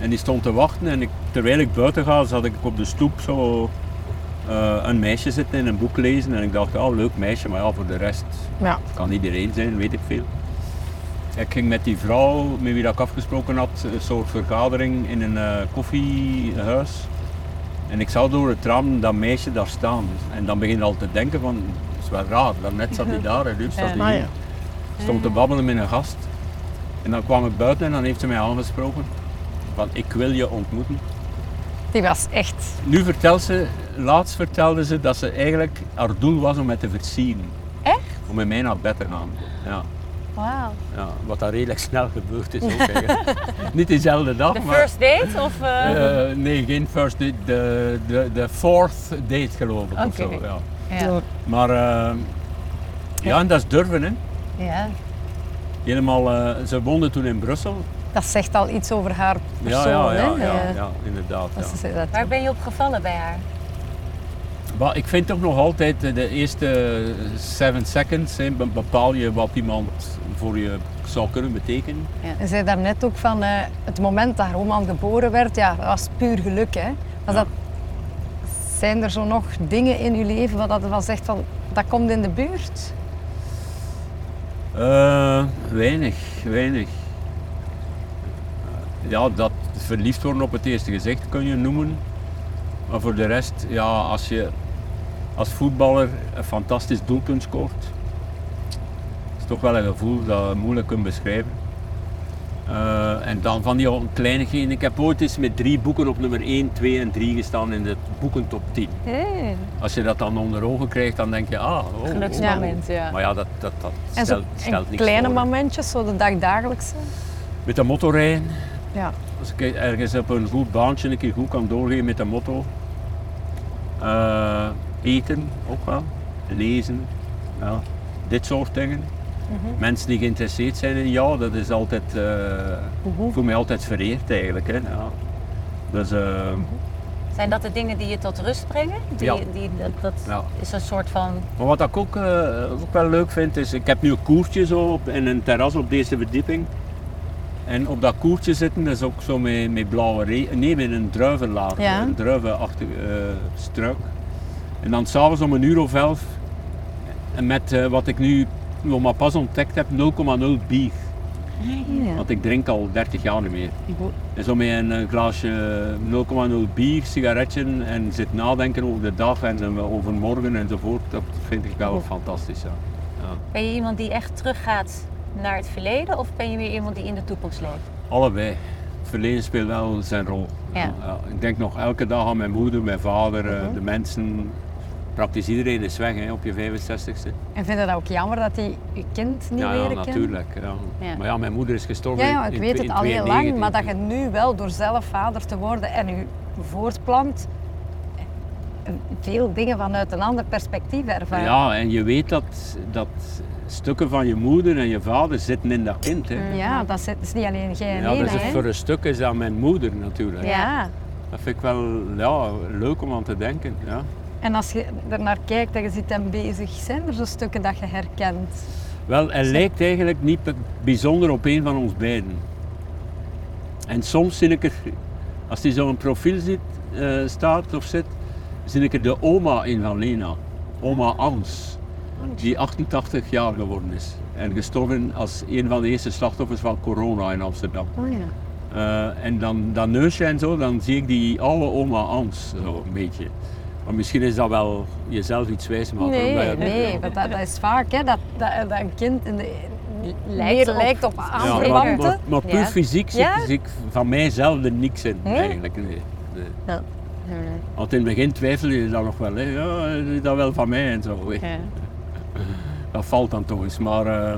En die stond te wachten en ik, terwijl ik buiten ga, zat ik op de stoep zo eh, een meisje zitten in een boek lezen. En ik dacht, ja, leuk meisje, maar ja, voor de rest ja. kan iedereen zijn, weet ik veel. Ik ging met die vrouw met wie ik afgesproken had, een soort vergadering in een eh, koffiehuis. En ik zag door het raam dat meisje daar staan. En dan begin je al te denken van, het is wel raar, daarnet zat hij [laughs] daar en nu staat hij Ah, hier. Stond te babbelen met een gast. En dan kwam ik buiten en dan heeft ze mij aangesproken. Van, ik wil je ontmoeten. Die was echt... Nu vertelt ze, laatst vertelde ze dat ze eigenlijk haar doel was om mij te versieren. Echt? Om met mij naar bed te gaan. Ja. Wauw. Ja, wat daar redelijk snel gebeurd is ook. eigenlijk. [laughs] Niet diezelfde dag, De maar... first date of... eh, eh, nee, geen first date. De, de, de fourth date geloof ik of zo. Ja. ja. Maar eh, ja, en dat is durven hè. ja. Helemaal, eh, ze woonde toen in Brussel. Dat zegt al iets over haar persoon, ja, ja, hè? ja, ja, inderdaad. dat Ja. ze dat Waar ben je op gevallen bij haar? Maar ik vind toch nog altijd eh, de eerste 7 seconds hè, bepaal je wat iemand voor je zou kunnen betekenen. Je zei daarnet ook van eh, het moment dat Roman geboren werd, ja, dat was puur geluk. Hè? Was Ja. dat, zijn er zo nog dingen in uw leven wat dat wel zegt van dat komt in de buurt? Eh, weinig, weinig. Ja, dat verliefd worden op het eerste gezicht kun je noemen. Maar voor de rest, ja, als je als voetballer een fantastisch doelpunt scoort, is toch wel een gevoel dat je moeilijk kunt beschrijven. Eh, en dan van die kleinigheden. Ik heb ooit eens met drie boeken op nummer 1, 2 en 3 gestaan in de boekentop 10. Als je dat dan onder ogen krijgt, dan denk je, ah, oh, oh, Geluksmoment, oh. ja. Maar ja, dat, dat, dat En zo stelt, stelt niks kleine voor. momentjes, zo de dagdagelijkse. Met de motorrijden. Ja. Als ik ergens op een goed baantje een keer goed kan doorgeven met de motto. Eh, eten ook wel. Lezen. Ja. Dit soort dingen. Mhm. Mensen die geïnteresseerd zijn in jou, dat is altijd, Mhm. ik voel me altijd vereerd eigenlijk. Hè. Ja. Dus eh, Zijn dat de dingen die je tot rust brengen? Die, Ja. die, dat, dat Ja. is een soort van... Maar wat ik ook, eh, ook wel leuk vind, is ik heb nu een koertje zo op, in een terras op deze verdieping. En op dat koertje zitten, dat is ook zo met, met blauwe regen, nee, met een druivenlaag, Ja. een druivenachtige struik. En dan s'avonds om een uur of elf, en met eh, wat ik nu nog maar pas ontdekt heb, 0,0 bier. Want ik drink al 30 jaar niet meer. En zo met een eh, glaasje 0,0 bier, sigaretje en zit nadenken over de dag en eh, over morgen enzovoort, dat vind ik wel fantastisch. Ja. Ja. Ben je iemand die echt teruggaat naar het verleden of ben je weer iemand die in de toekomst leeft? Allebei. Het verleden speelt wel zijn rol. Ja. ik denk nog elke dag aan mijn moeder, mijn vader, eh, de mensen. Praktisch iedereen is weg hè, op je 65ste. En vind je dat ook jammer dat hij uw kind niet ja, ja, leren kent? natuurlijk. Ja. Ja. Maar ja, mijn moeder is gestorven Ja, ja, ik in weet het in al heel lang, 92. maar dat je nu wel door zelf vader te worden en je voortplant, veel dingen vanuit een ander perspectief ervaart. Ja, en je weet dat, dat stukken van je moeder en je vader zitten in dat kind. Hè. Ja, dat is, dat is niet alleen jij Ja, alleen, dat is hè. voor een stuk is dat mijn moeder natuurlijk. Ja. Dat vind ik wel ja, leuk om aan te denken. Ja. En als je er naar kijkt en je ziet hem bezig, zijn er zo stukken dat je herkent? Wel, hij lijkt eigenlijk niet bijzonder op een van ons beiden. En soms zie ik er, als hij zo'n profiel zit, eh, staat of zit, zie ik er de oma in van Lena. Oma Ans, die 88 jaar geworden is. En gestorven als een van de eerste slachtoffers van corona in Amsterdam. Oh ja. Eh, en dan dat neusje en zo, dan zie ik die oude oma Ans, zo een beetje. Maar misschien is dat wel jezelf iets wijs maken. Nee, je- nee, want dat, dat is vaak hè, dat, dat, dat een kind in de, Lijkt meer op- lijkt op Ja, maar, aanverwanten. maar, maar puur Ja. fysiek zie, Ja? zie ik van mijzelf er niks in, Nee? eigenlijk. Nee. nee. Ja. Want in het begin twijfel je dan nog wel, hè. ja, is dat wel van mij en zo. hè. Ja. [laughs] Dat valt dan toch eens, maar eh,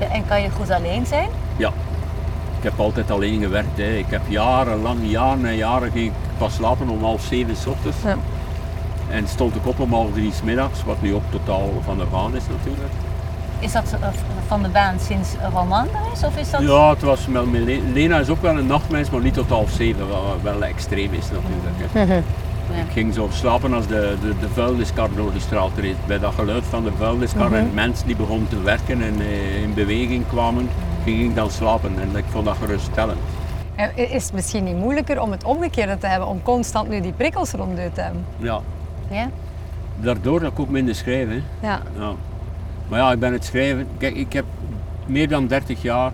Ja, En kan je goed alleen zijn? ja. Ik heb altijd alleen gewerkt. Hè. Ik heb jarenlang, jaren en jaren ging ik pas slapen om half zeven 's ochtends. Ja. En stond ik op om half drie 's middags, wat nu ook totaal van de baan is natuurlijk. Is dat eh, van de baan sinds Roman er is? Of is dat... Ja, het was wel, met Le- Lena is ook wel een nachtmens, maar niet tot half zeven, wat wel extreem is natuurlijk. Ja. Ik ging zo slapen als de, de, de vuilniskar door de straat reed. Bij dat geluid van de vuilniskar en mensen die begonnen te werken en eh, in beweging kwamen, ging ik dan slapen. En ik vond dat geruststellend. Is het misschien niet moeilijker om het omgekeerde te hebben, om constant nu die prikkels rond te hebben? Ja, Ja? daardoor dat ik ook minder schrijf. Hè. Ja. Ja. Maar ja, ik ben het schrijven. Kijk, ik heb meer dan 30 jaar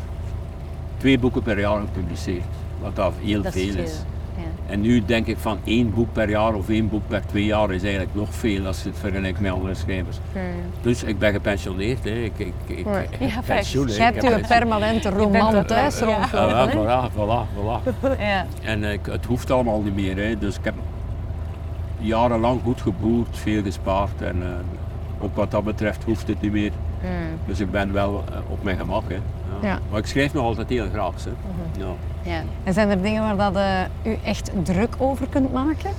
twee boeken per jaar gepubliceerd. Wat dat heel Dat veel veel. is. Ja. En nu denk ik van één boek per jaar of één boek per twee jaar is eigenlijk nog veel als je het vergelijkt met andere schrijvers. Dus ik ben gepensioneerd. Hè. Ik, ik, ik, Ja, ik heb fijn. pensioen. Je hebt pensioen. permanente roman thuis ja. Ja, rondlopen. hè? voilà, voilà, voilà. Ja. En ik- het hoeft allemaal niet meer. Hè. Dus ik heb jarenlang goed geboerd, veel gespaard. En eh, ook wat dat betreft hoeft het niet meer. Dus ik ben wel eh, op mijn gemak. Hè. Ja. Ja. Maar ik schrijf nog altijd heel graag. Hè. Ja. En zijn er dingen waar dat, eh, u echt druk over kunt maken?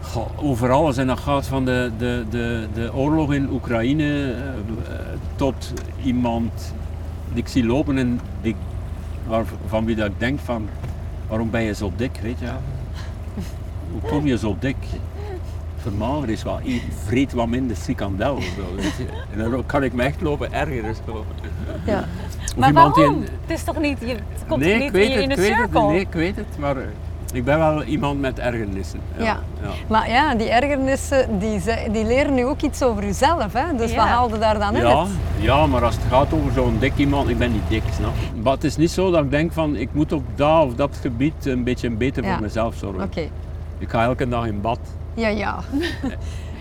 Goh, over alles. En dat gaat van de, de, de, de oorlog in Oekraïne eh, tot iemand die ik zie lopen en die, waar, van wie dat ik denk van waarom ben je zo dik, weet je hoe kom je zo dik? Vermager is wel, eet, vreet wat minder frikandel. Zo, weet je. En dan kan ik me echt lopen ergeren. Zo. Ja. Maar waarom? Het is toch niet, je, het komt nee, toch ik niet weet in het, in ik het, cirkel? nee, ik weet het, maar eh, ik ben wel iemand met ergernissen. Ja, Ja. ja. Maar ja, die ergernissen die, ze- die leren nu ook iets over jezelf. Hè? Dus Ja. wat haalde daar dan Ja, uit? ja, maar als het gaat over zo'n dik iemand, ik ben niet dik, snap? Maar het is niet zo dat ik denk van, ik moet op dat of dat gebied een beetje beter Ja. voor mezelf zorgen. Oké. Ik ga elke dag in bad. Ja, ja. [laughs]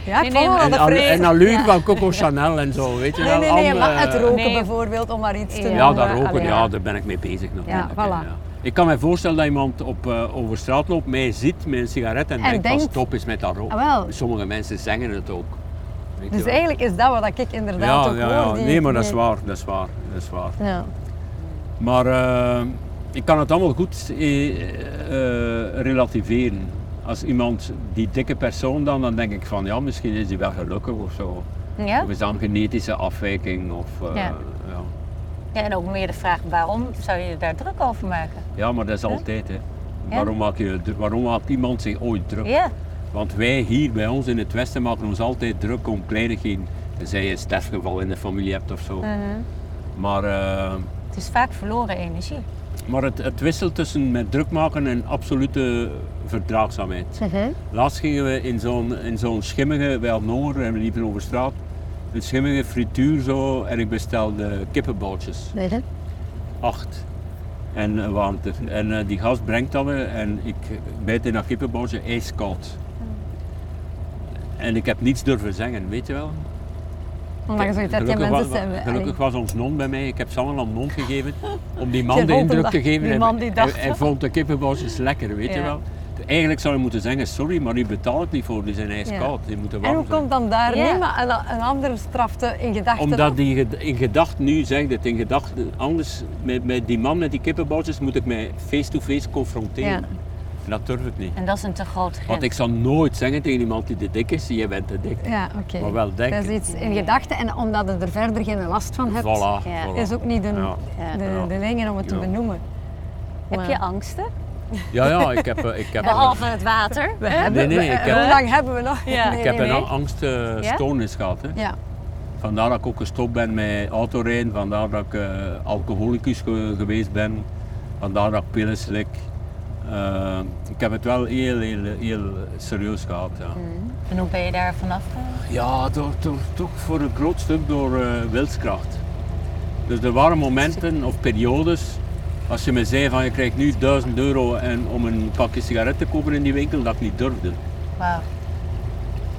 Ja, ik Nee, nee, En, dat al, en Ja. van Coco Chanel en zo, weet je Nee, wel. nee, nee, alle- maar het roken Nee. bijvoorbeeld, om maar iets te Ja, noemen. Ja, dat roken, Allee, ja, daar ben ik mee bezig natuurlijk. Ja, voilà. ja. Ik kan me voorstellen dat iemand op, eh, over straat loopt, mij ziet met een sigaret en, En denkt, van stop eens met dat roken. Ah, wel. Sommige mensen zeggen het ook. weet Dus eigenlijk is dat wat ik inderdaad ja, ook ja, ja. hoor. die- Nee, maar dat is waar, dat is waar, dat is waar. Ja. Maar eh, ik kan het allemaal goed eh, eh, relativeren. Als iemand, die dikke persoon dan, dan denk ik van ja, misschien is hij wel gelukkig of zo. Ja? Of is dat een genetische afwijking of eh, Ja. ja. ja, en ook meer de vraag waarom zou je daar druk over maken? Ja, maar dat is altijd hè. Waarom, maak je, waarom maakt iemand zich ooit druk? Ja, Want wij hier bij ons in het Westen maken ons altijd druk om kleinigheden. Tenzij je een sterfgeval in de familie hebt of zo. Mhm. Maar, eh, het is vaak verloren energie. Maar het, het wisselt tussen met druk maken en absolute verdraagzaamheid. Laatst gingen we in zo'n, in zo'n schimmige, wij hadden honger en we liepen over straat. Een schimmige frituur zo en ik bestelde kippenballetjes. Nee, hè? Acht. En, eh, er. en eh, die gast brengt dat me en ik bijt in dat kippenballetje ijskoud. En ik heb niets durven zeggen, weet je wel. Omdat je zoiets hebt, ja, Gelukkig mensen zijn... Gelukkig was ons non bij mij. Ik heb Sanne een non gegeven om die [laughs] man de indruk te geven. die Hij- man die hij, dacht- hij vond de kippenballetjes lekker, weet je wel. Eigenlijk zou je moeten zeggen, sorry, maar u betaalt niet voor, die zijn ijskoud. Die moeten En hoe zijn. komt dan daar Ja. niet, maar een, een andere strafte in gedachten? Omdat die in gedachten, nu zeg het, in gedachten, anders met, met die man met die kippenballetjes moet ik mij face-to-face confronteren. Dat durf ik niet. En dat is een te grote grens. Want ik zal nooit zeggen tegen iemand die te dik is, jij bent te dik. Ja, oké. Maar wel denken. Dat is iets in gedachten en omdat je er verder geen last van hebt, Voilà, Ja. voilà. is ook niet de, Ja. De, de dingen om het te benoemen. Heb je angsten? Ja, ja, ik heb, eh, ik heb, Behalve het water. We hebben, Nee, nee, ik heb- hoe lang hebben we nog? Ja. Nee, ik heb nee, een angststoornis gehad. Hè. Ja. Vandaar dat ik ook gestopt ben met autorijden, vandaar dat ik eh, alcoholicus ge- geweest ben, vandaar dat ik pillen slik. Eh, ik heb het wel heel, heel, heel serieus gehad. Ja, En hoe ben je daar vanaf? eh? ja toch voor een groot stuk door eh, wilskracht. Dus er waren momenten of periodes, als je me zei van je krijgt nu 1000 euro en om een pakje sigaret te kopen in die winkel, dat ik niet durfde. Wauw.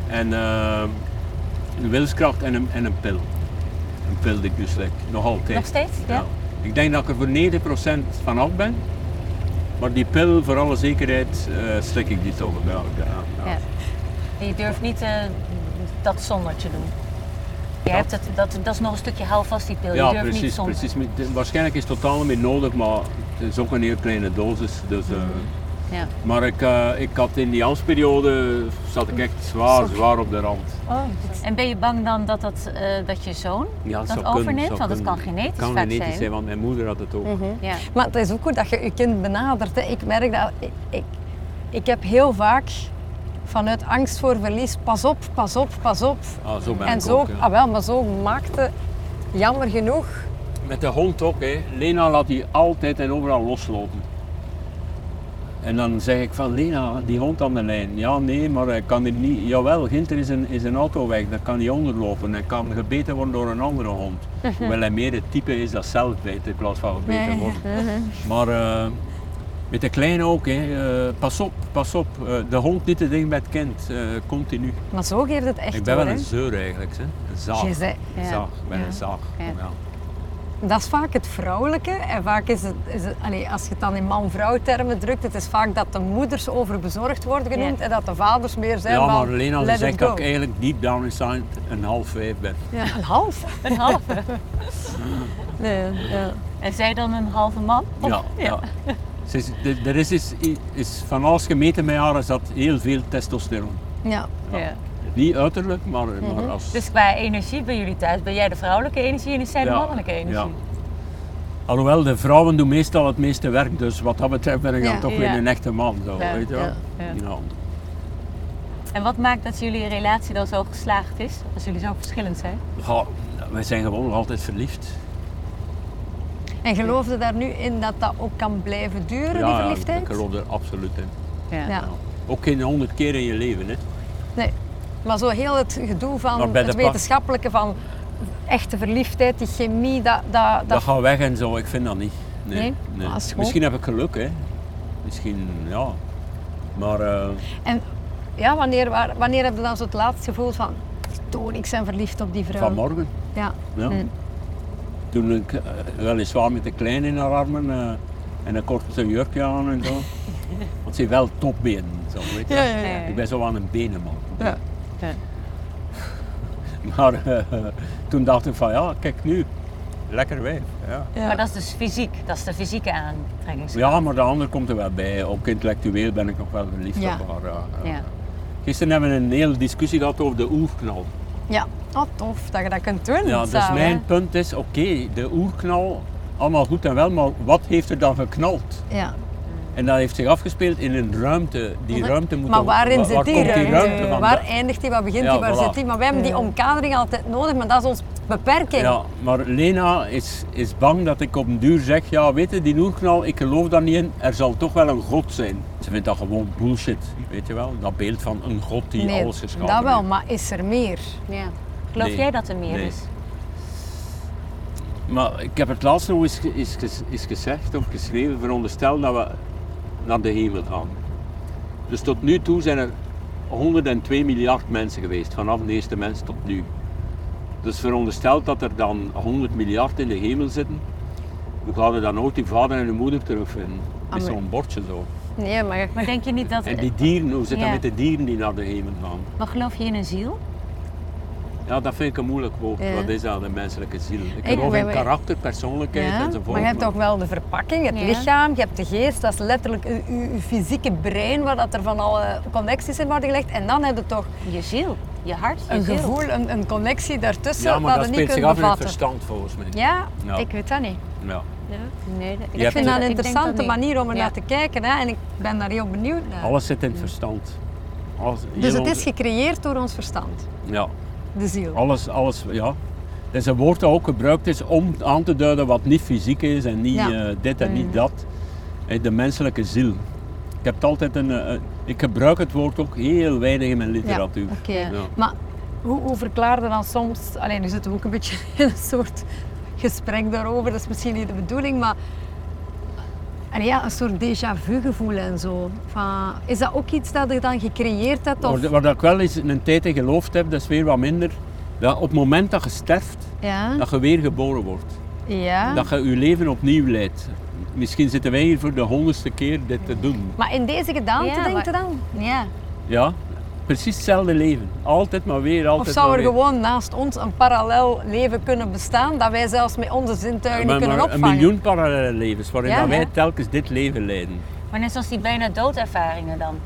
En eh, wilskracht en een, en een pil. Een pil die ik dus slik, nog altijd. Nog steeds? Ja. Ik denk dat ik er voor 90% van af ben. Maar die pil, voor alle zekerheid, slik ik die toch. Ja, ja, ja. Ja. En je durft niet eh, dat zonder te doen. Je hebt het, dat, dat is nog een stukje houvast die pil. Ja, je durft niet precies. zonder. precies. Waarschijnlijk is het totaal niet nodig, maar het is ook een heel kleine dosis. Dus, eh, Ja. Maar ik, eh, ik had in die ambtsperiode zat ik echt zwaar, zwaar op de rand. En ben je bang dan dat, dat, eh, dat je zoon Ja, dat overneemt? Want het kan genetisch kan vaak genetisch zijn. zijn, want mijn moeder had het ook. Ja. Maar het is ook goed dat je je kind benadert. Hè. Ik merk dat ik, ik, ik heb heel vaak vanuit angst voor verlies, pas op, pas op, pas op. Ah, zo ben en ik zo, ook. ja. ah wel, maar zo maakte jammer genoeg. Met de hond ook, hè. Lena laat die altijd en overal loslopen. En dan zeg ik van Lena, die hond aan de lijn. Ja, nee, maar hij kan er niet. Jawel, Ginter is een, is een auto weg, daar kan hij onderlopen. Hij kan gebeten worden door een andere hond. [laughs] Hoewel hij meer het type is dat zelf bijt in plaats van gebeten wordt. [laughs] Maar eh, met de kleine ook, hè. Eh, pas op, pas op. Eh, de hond niet te dicht bij het kind, continu. Maar zo geeft het echt ik ben wel hoor, een zeur eigenlijk, hè. een zaag. Je zei- Ja. zaag. Ik ben Ja. een zaag. Ja. Dat is vaak het vrouwelijke en vaak is het, is het allee, als je het dan in man-vrouw termen drukt, het is vaak dat de moeders overbezorgd worden genoemd Ja. en dat de vaders meer zijn Ja, maar Lena ze let zegt dat ik eigenlijk deep down inside een half vijf ben. Ja, een half. Een halve. [laughs] Nee, ja. En zij dan een halve man? Of- Ja, ja. Is, er- er is, is, is van alles gemeten met haar is dat heel veel testosteron. ja. Ja. Niet uiterlijk, maar, maar als... Dus qua energie bij jullie thuis, ben jij de vrouwelijke energie en is zij de Ja, mannelijke energie? ja. Alhoewel, de vrouwen doen meestal het meeste werk, dus wat dat betreft ben ik dan Ja. toch weer Ja. een echte man. Zo, Ja, weet je wel? ja, ja. Ja. En wat maakt dat jullie relatie dan zo geslaagd is? Als jullie zo verschillend zijn? Ja, wij zijn gewoon nog altijd verliefd. En geloofde daar nu in dat dat ook kan blijven duren, die ja, verliefdheid? ik geloof er absoluut in. Ja. Ja. Ook geen honderd keer in je leven. Hè. Nee. Maar zo heel het gedoe van het wetenschappelijke, van echte verliefdheid, die chemie, dat... dat, Dat dat... gaat weg en zo, ik vind dat niet. Nee, Nee? Ah. Misschien heb ik geluk, hè. Misschien, ja. Maar eh, En ja, wanneer, waar- wanneer heb je dan zo het laatst gevoeld van... Toon, ik ben verliefd op die vrouw. vanmorgen, Ja. ja. Toen ik eh, weliswaar met de kleine in haar armen eh, en een korte jurkje aan en zo. [laughs] Want ze heeft wel topbenen, zo weet je. Ja, ja, ja. Ik ben zo aan een benenman. Ja. Ja. [laughs] Maar eh, toen dacht ik van ja, kijk nu, lekker wijf. Ja. Ja. Maar dat is dus fysiek, dat is de fysieke aantrekkingskracht. ja, maar de ander komt er wel bij. Ook intellectueel ben ik nog wel verliefd Ja. op haar. ja, ja. Gisteren hebben we een hele discussie gehad over de oerknal. Ja. Oh, tof dat je dat kunt doen Ja, dus samen. mijn punt is, oké, de oerknal, allemaal goed en wel, maar wat heeft er dan geknald? Ja. En dat heeft zich afgespeeld in een ruimte. Die ruimte moet Maar waarin waar- zit waar die komt ruimte? vandaan? waar eindigt die, waar begint Ja, die, waar voilà. zit die? Maar wij hebben die omkadering altijd nodig, maar dat is ons beperking. Ja, maar Lena is, is bang dat ik op een duur zeg, ja weet je, die oerknal, ik geloof daar niet in, er zal toch wel een god zijn. Ze vindt dat gewoon bullshit, weet je wel, dat beeld van een god die nee, alles geschapen dat wel, heeft. maar is er meer? Ja. Geloof Nee. jij dat er meer Nee. is? Maar ik heb het laatst nog eens gezegd of geschreven, veronderstel dat we naar de hemel gaan. Dus tot nu toe zijn er 102 miljard mensen geweest, vanaf de eerste mens tot nu. Dus verondersteld dat er dan 100 miljard in de hemel zitten, we gaan er dan ooit die vader en de moeder terugvinden. Met zo'n bordje zo. Nee, maar Maar denk je niet dat... En die dieren, hoe zit dat Ja. met de dieren die naar de hemel gaan? Maar geloof je in een ziel? Ja, dat vind ik een moeilijk woord. Ja. Wat is dat, de menselijke ziel? Ik Ik- geloof in karakter, persoonlijkheid Ja, enzovoort. maar je hebt toch wel de verpakking, het Ja. lichaam, je hebt de geest, dat is letterlijk uw, uw, uw fysieke brein waar dat er van alle connecties in worden gelegd. En dan heb je toch Je ziel, je hart, je een ziel. gevoel, een, een connectie daartussen Ja, maar dat dat je niet speelt kunt zich af in het verstand volgens mij. Ja, Ja. ik weet dat niet. Ja. Nee, dat- Je Ik vind dat het- een interessante manier om er Ja. naar te kijken hè? en ik ben daar heel benieuwd naar. Alles zit in het verstand. Alles, Dus het is gecreëerd door ons verstand, Ja, de ziel. alles, alles, ja. Dat is een woord dat ook gebruikt is om aan te duiden wat niet fysiek is en niet Ja. eh, dit en Mm. niet dat. Eh, De menselijke ziel. Ik heb het altijd een, eh, ik gebruik het woord ook heel weinig in mijn literatuur. Oké, Ja. maar hoe, hoe verklaarde dan soms, alleen nu zitten we ook een beetje [laughs] in een soort gesprek daarover, dat is misschien niet de bedoeling, maar en ja, een soort déjà vu gevoel en zo. Van, is dat ook iets dat je dan gecreëerd hebt? Of? Waar, waar ik wel eens een tijd in geloofd heb, dat is weer wat minder. Dat op het moment dat je sterft, Ja, dat je weer geboren wordt. ja. Dat je je leven opnieuw leidt. Misschien zitten wij hier voor de honderdste keer dit te doen. Maar in deze gedaante Ja, denkt je dan? Ja, Ja, precies hetzelfde leven. Altijd maar weer, altijd Of zou er weer. gewoon naast ons een parallel leven kunnen bestaan dat wij zelfs met onze zintuigen Maar- kunnen maar een opvangen? miljoen parallele levens waarin Ja, wij ja. telkens dit leven leiden. maar net zoals die bijna doodervaringen dan.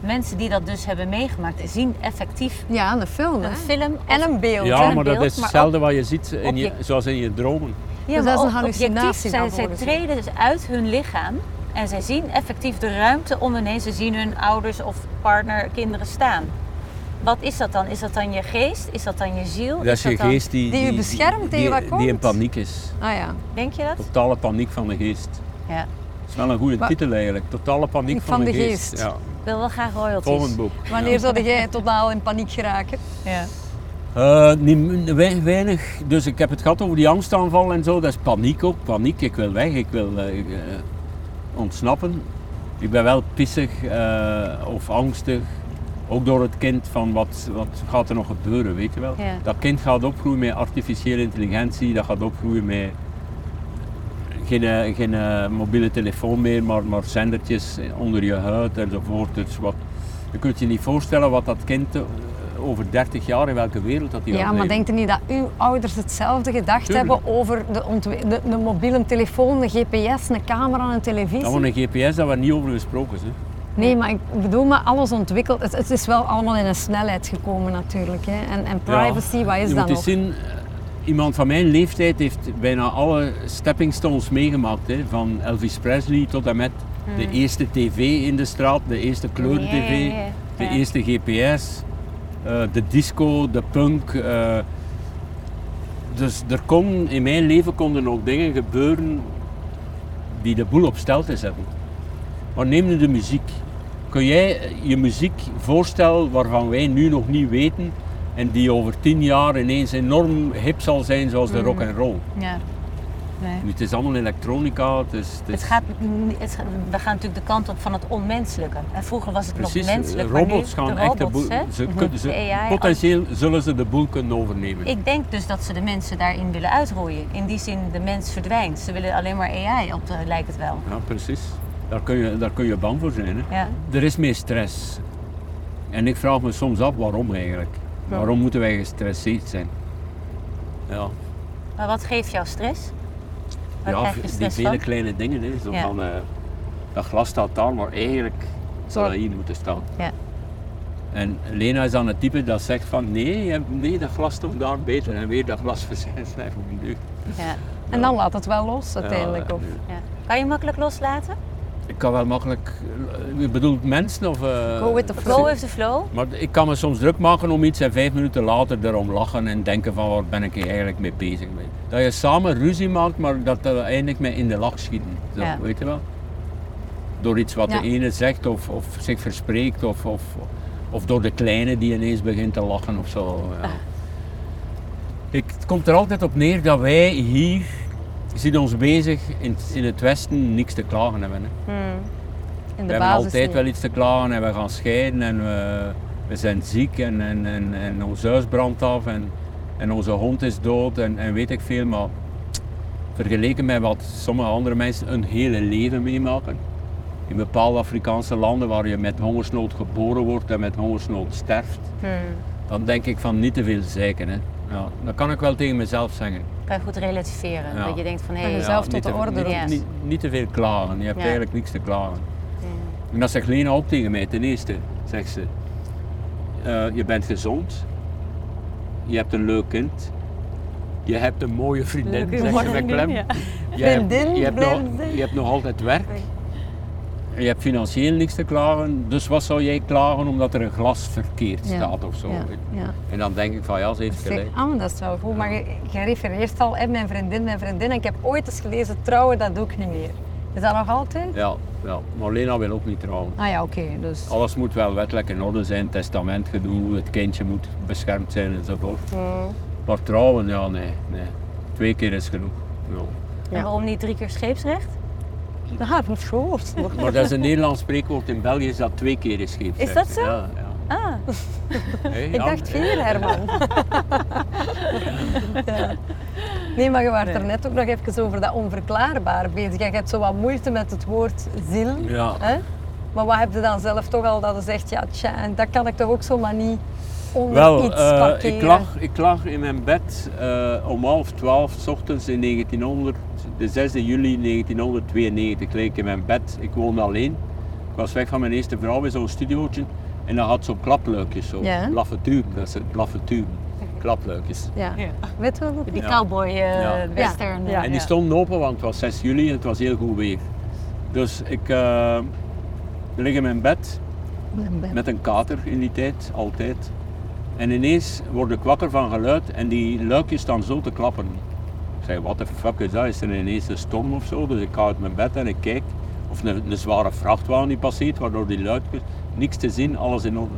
Mensen die dat dus hebben meegemaakt, zien effectief Ja, een film. een film En een beeld. Ja, maar dat is hetzelfde wat je ziet in je, zoals in je dromen. Ja, Dus maar dat is een objectief, hallucinatie zij, dan zij treden dus uit hun lichaam en zij zien effectief de ruimte om ineens. Ze zien hun ouders of partner, kinderen staan. Wat is dat dan? Is dat dan je geest? Is dat dan je ziel? Dat is je geest die, die u beschermt tegen die, wat die in komt. paniek is. Ah ja. Denk je dat? Totale paniek van de geest. Ja. Dat is wel een goede titel eigenlijk. Totale paniek van, Van de, de geest. geest. Ja. Ik wil wel graag royalties. Volgend boek. Wanneer zou jij totaal in paniek geraken? Ja. Eh, niet, wei- weinig. Dus ik heb het gehad over die angstaanval en zo. Dat is paniek ook. Paniek. Ik wil weg. Ik wil eh, eh, ontsnappen. Ik ben wel pissig eh, of angstig. Ook door het kind van wat, wat gaat er nog gebeuren, weet je wel. Ja. Dat kind gaat opgroeien met artificiële intelligentie. Dat gaat opgroeien met geen, eh, geen eh, mobiele telefoon meer, maar, maar zendertjes onder je huid enzovoort. Dus wat, je kunt je niet voorstellen wat dat kind over 30 jaar in welke wereld dat hij Ja, maar denkt u niet dat uw ouders hetzelfde gedacht Tuurlijk. hebben over de, de, de mobiele telefoon, de GPS, een camera, een televisie? Was een GPS, daar we niet over gesproken. Hè. Nee, maar ik bedoel, maar alles ontwikkeld. Het, het is wel allemaal in een snelheid gekomen natuurlijk. Hè. En, en privacy, wat is dat nog? zien, eh, iemand van mijn leeftijd heeft bijna alle stepping stones meegemaakt. Hè. Van Elvis Presley tot en met Hmm. de eerste tv in de straat, de eerste kleur-tv. Ja, ja, ja. De Ja. eerste GPS, de disco, de punk. eh. dus er kon, in mijn leven konden ook dingen gebeuren die de boel op stelte zetten. Maar neem nu de muziek. Kun jij je muziek voorstellen waarvan wij nu nog niet weten en die over tien jaar ineens enorm hip zal zijn zoals de rock and roll? Ja. Nee. Nu, Het is allemaal elektronica, het is, het is Het gaat, het, gaat- we gaan natuurlijk de kant op van het onmenselijke. En vroeger was het precies, nog menselijk, robots gaan de echt de robots, boel, hè? ze, Mhm. kunnen- ze- De AI, potentieel zullen ze de boel kunnen overnemen. Ik denk dus dat ze de mensen daarin willen uitroeien. In die zin, de mens verdwijnt. Ze willen alleen maar AI, op de, lijkt het wel. Ja, precies. Daar kun je, daar kun je bang voor zijn. Hè. Ja. Er is meer stress. En ik vraag me soms af waarom eigenlijk. Waarom moeten wij gestresseerd zijn? Ja, Maar wat geeft jou stress? Waar ja die vele van? kleine dingen. Hè. Zo Ja. van, eh, dat glas staat daar, maar eigenlijk zou dat hier moeten staan. Ja. En Lena is dan het type dat zegt van nee, nee dat glas stond daar beter. En weer dat glas [laughs] verzijden voor mijn deur. Ja. En dan laat het wel los uiteindelijk. Ja, of... Ja. Kan je makkelijk loslaten? Ik kan wel makkelijk, eh, je bedoelt mensen of... eh, Go with the flow. Go with the flow. Maar ik kan me soms druk maken om iets en vijf minuten later erom lachen en denken van waar ben ik hier eigenlijk mee bezig. Dat je samen ruzie maakt, maar dat dat eindigt met in de lach schieten. Zo, Ja. Weet je wel? Door iets wat Ja. de ene zegt of, of zich verspreekt of, of, of door de kleine die ineens begint te lachen of zo. Ja. Ik, het komt er altijd op neer dat wij hier, zien ons bezig in, in het Westen, niks te klagen hebben. Hè. In We de hebben basis altijd niet. wel iets te klagen en we gaan scheiden en we, we zijn ziek en, en, en, en ons huis brandt af en, en onze hond is dood en, en weet ik veel. Maar vergeleken met wat sommige andere mensen een hele leven meemaken. In bepaalde Afrikaanse landen waar je met hongersnood geboren wordt en met hongersnood sterft, Hmm. dan denk ik van niet te veel zeiken. Hè. Ja, dat kan ik wel tegen mezelf zeggen. Kan je goed relativeren. Ja. Dat je denkt van hé, hey, jezelf Ja, tot niet de te- orde niet, roepen. niet, niet te veel klagen, je hebt Ja. eigenlijk niks te klagen. En dat zegt Lena ook tegen mij. Ten eerste zegt ze, eh, je bent gezond, je hebt een leuk kind, je hebt een mooie vriendin, Leuke zegt ze met vriendin, klem. ja. Je hebt, Vriendin, je, hebt nog, vriendin. je hebt nog altijd werk. En je hebt financieel niks te klagen, dus wat zou jij klagen omdat er een glas verkeerd Ja. staat of zo? Ja, ja. En dan denk ik van ja, ze heeft gelijk. ah, maar dat is wel goed. Maar je, refereert al, hè, mijn vriendin, mijn vriendin. En ik heb ooit eens gelezen, trouwen, dat doe ik niet meer. Is dat nog altijd? Ja, ja, maar Lena wil ook niet trouwen. Ah ja, oké. dus... Alles moet wel wettelijk in orde zijn, testamentgedoe, het kindje moet beschermd zijn enzovoort. Maar trouwen, ja nee, nee. Twee keer is genoeg. Ja. En waarom niet drie keer scheepsrecht? Dat heb ik gehoord. Maar dat is een Nederlands spreekwoord, in België is dat twee keer is. Is dat zo? Ja, ja. Ah, [laughs] Ik dacht vier, Herman. [laughs] Ja. Nee, maar je was er net ook nog even over dat onverklaarbare bezig. Je hebt zo wat moeite met het woord ziel. Ja. Hè? Maar wat heb je dan zelf toch al dat je zegt, ja, tja, en dat kan ik toch ook zomaar niet onder Wel, iets eh, ik, lag, ik lag in mijn bed eh, om half twaalf s ochtends in 1900, de 6 juli 1992, leek ik in mijn bed. Ik woonde alleen. Ik was weg van mijn eerste vrouw in zo'n studiootje en dat had zo'n klapluikjes, zo. Ja. Dat is het, blaffeturen. Klapluikjes. Ja. Weet je wel wat die Ja. cowboy eh, Ja. western. Ja. En die stonden open, want het was 6 juli en het was heel goed weer. Dus ik eh, lig in mijn bed met een kater in die tijd, altijd. En ineens word ik wakker van geluid en die luikjes staan zo te klappen. Ik zeg, wat de fuck is dat? Is er ineens een storm of zo? Dus ik ga uit mijn bed en ik kijk. Of een, een zware vrachtwagen die passeert, waardoor die luidjes, niks te zien, alles in orde.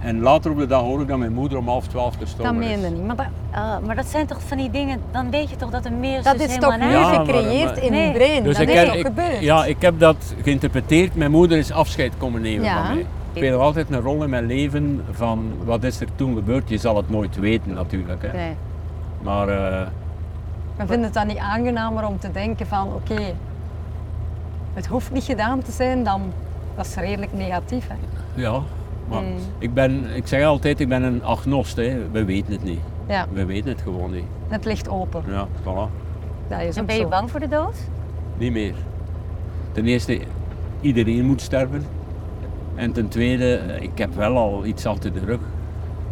En later op de dag hoor ik dat mijn moeder om half twaalf Dat gestorven is. meende niet. Maar dat, Ah, maar dat zijn toch van die dingen, dan weet je toch dat een meer dat dus is helemaal toch maar- gecreëerd maar- in Nee. je brein. Dus dat ik is heb, toch ik- gebeurd? ja, ik heb dat geïnterpreteerd. Mijn moeder is afscheid komen nemen Ja. van mij. Speelt altijd een rol in mijn leven van wat is er toen gebeurd. Je zal het nooit weten natuurlijk. Hè. Nee. Maar eh, Maar vind het dan niet aangenamer om te denken van, oké, het hoeft niet gedaan te zijn, dan dat is redelijk negatief. Hè? ja, maar Mm. ik, ben, ik zeg altijd, ik ben een agnost. Hè. We weten het niet. Ja, We weten het gewoon niet. het ligt open. Ja, voilà. Dat is En ben je zo. bang voor de dood? Niet meer. Ten eerste, iedereen moet sterven. En ten tweede, eh, ik heb wel al iets achter de rug.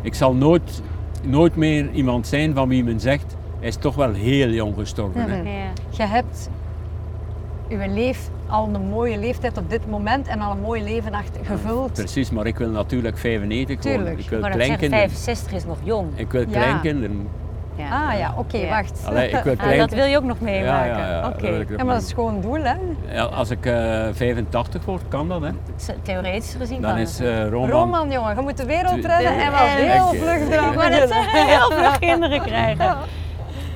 Ik zal nooit, nooit meer iemand zijn van wie men zegt, hij is toch wel heel jong gestorven. Hè. [laughs] Ja. Je hebt je leef al een mooie leeftijd op dit moment en al een mooi leven achter gevuld. Precies, maar ik wil natuurlijk 95 worden. Tuurlijk. Ik wil Maar dat zeggen, kleinkinderen. 65 is nog jong. Ik wil Ja. kleinkinderen. Ah ja, oké, Ja. wacht. Allee, ik [laughs] wil Ah, dat wil je ook nog meemaken. ja, ja, Oké. Ja, maar dat is gewoon een doel, hè? Ja, als ik eh 85 word, kan dat, hè. Theoretisch gezien Dan kan is het. eh Roman... Roman, jongen, je moet de wereld redden en wel heel vlug ik- eraan Ik wou net beginnen. zeggen, heel veel [laughs] kinderen krijgen.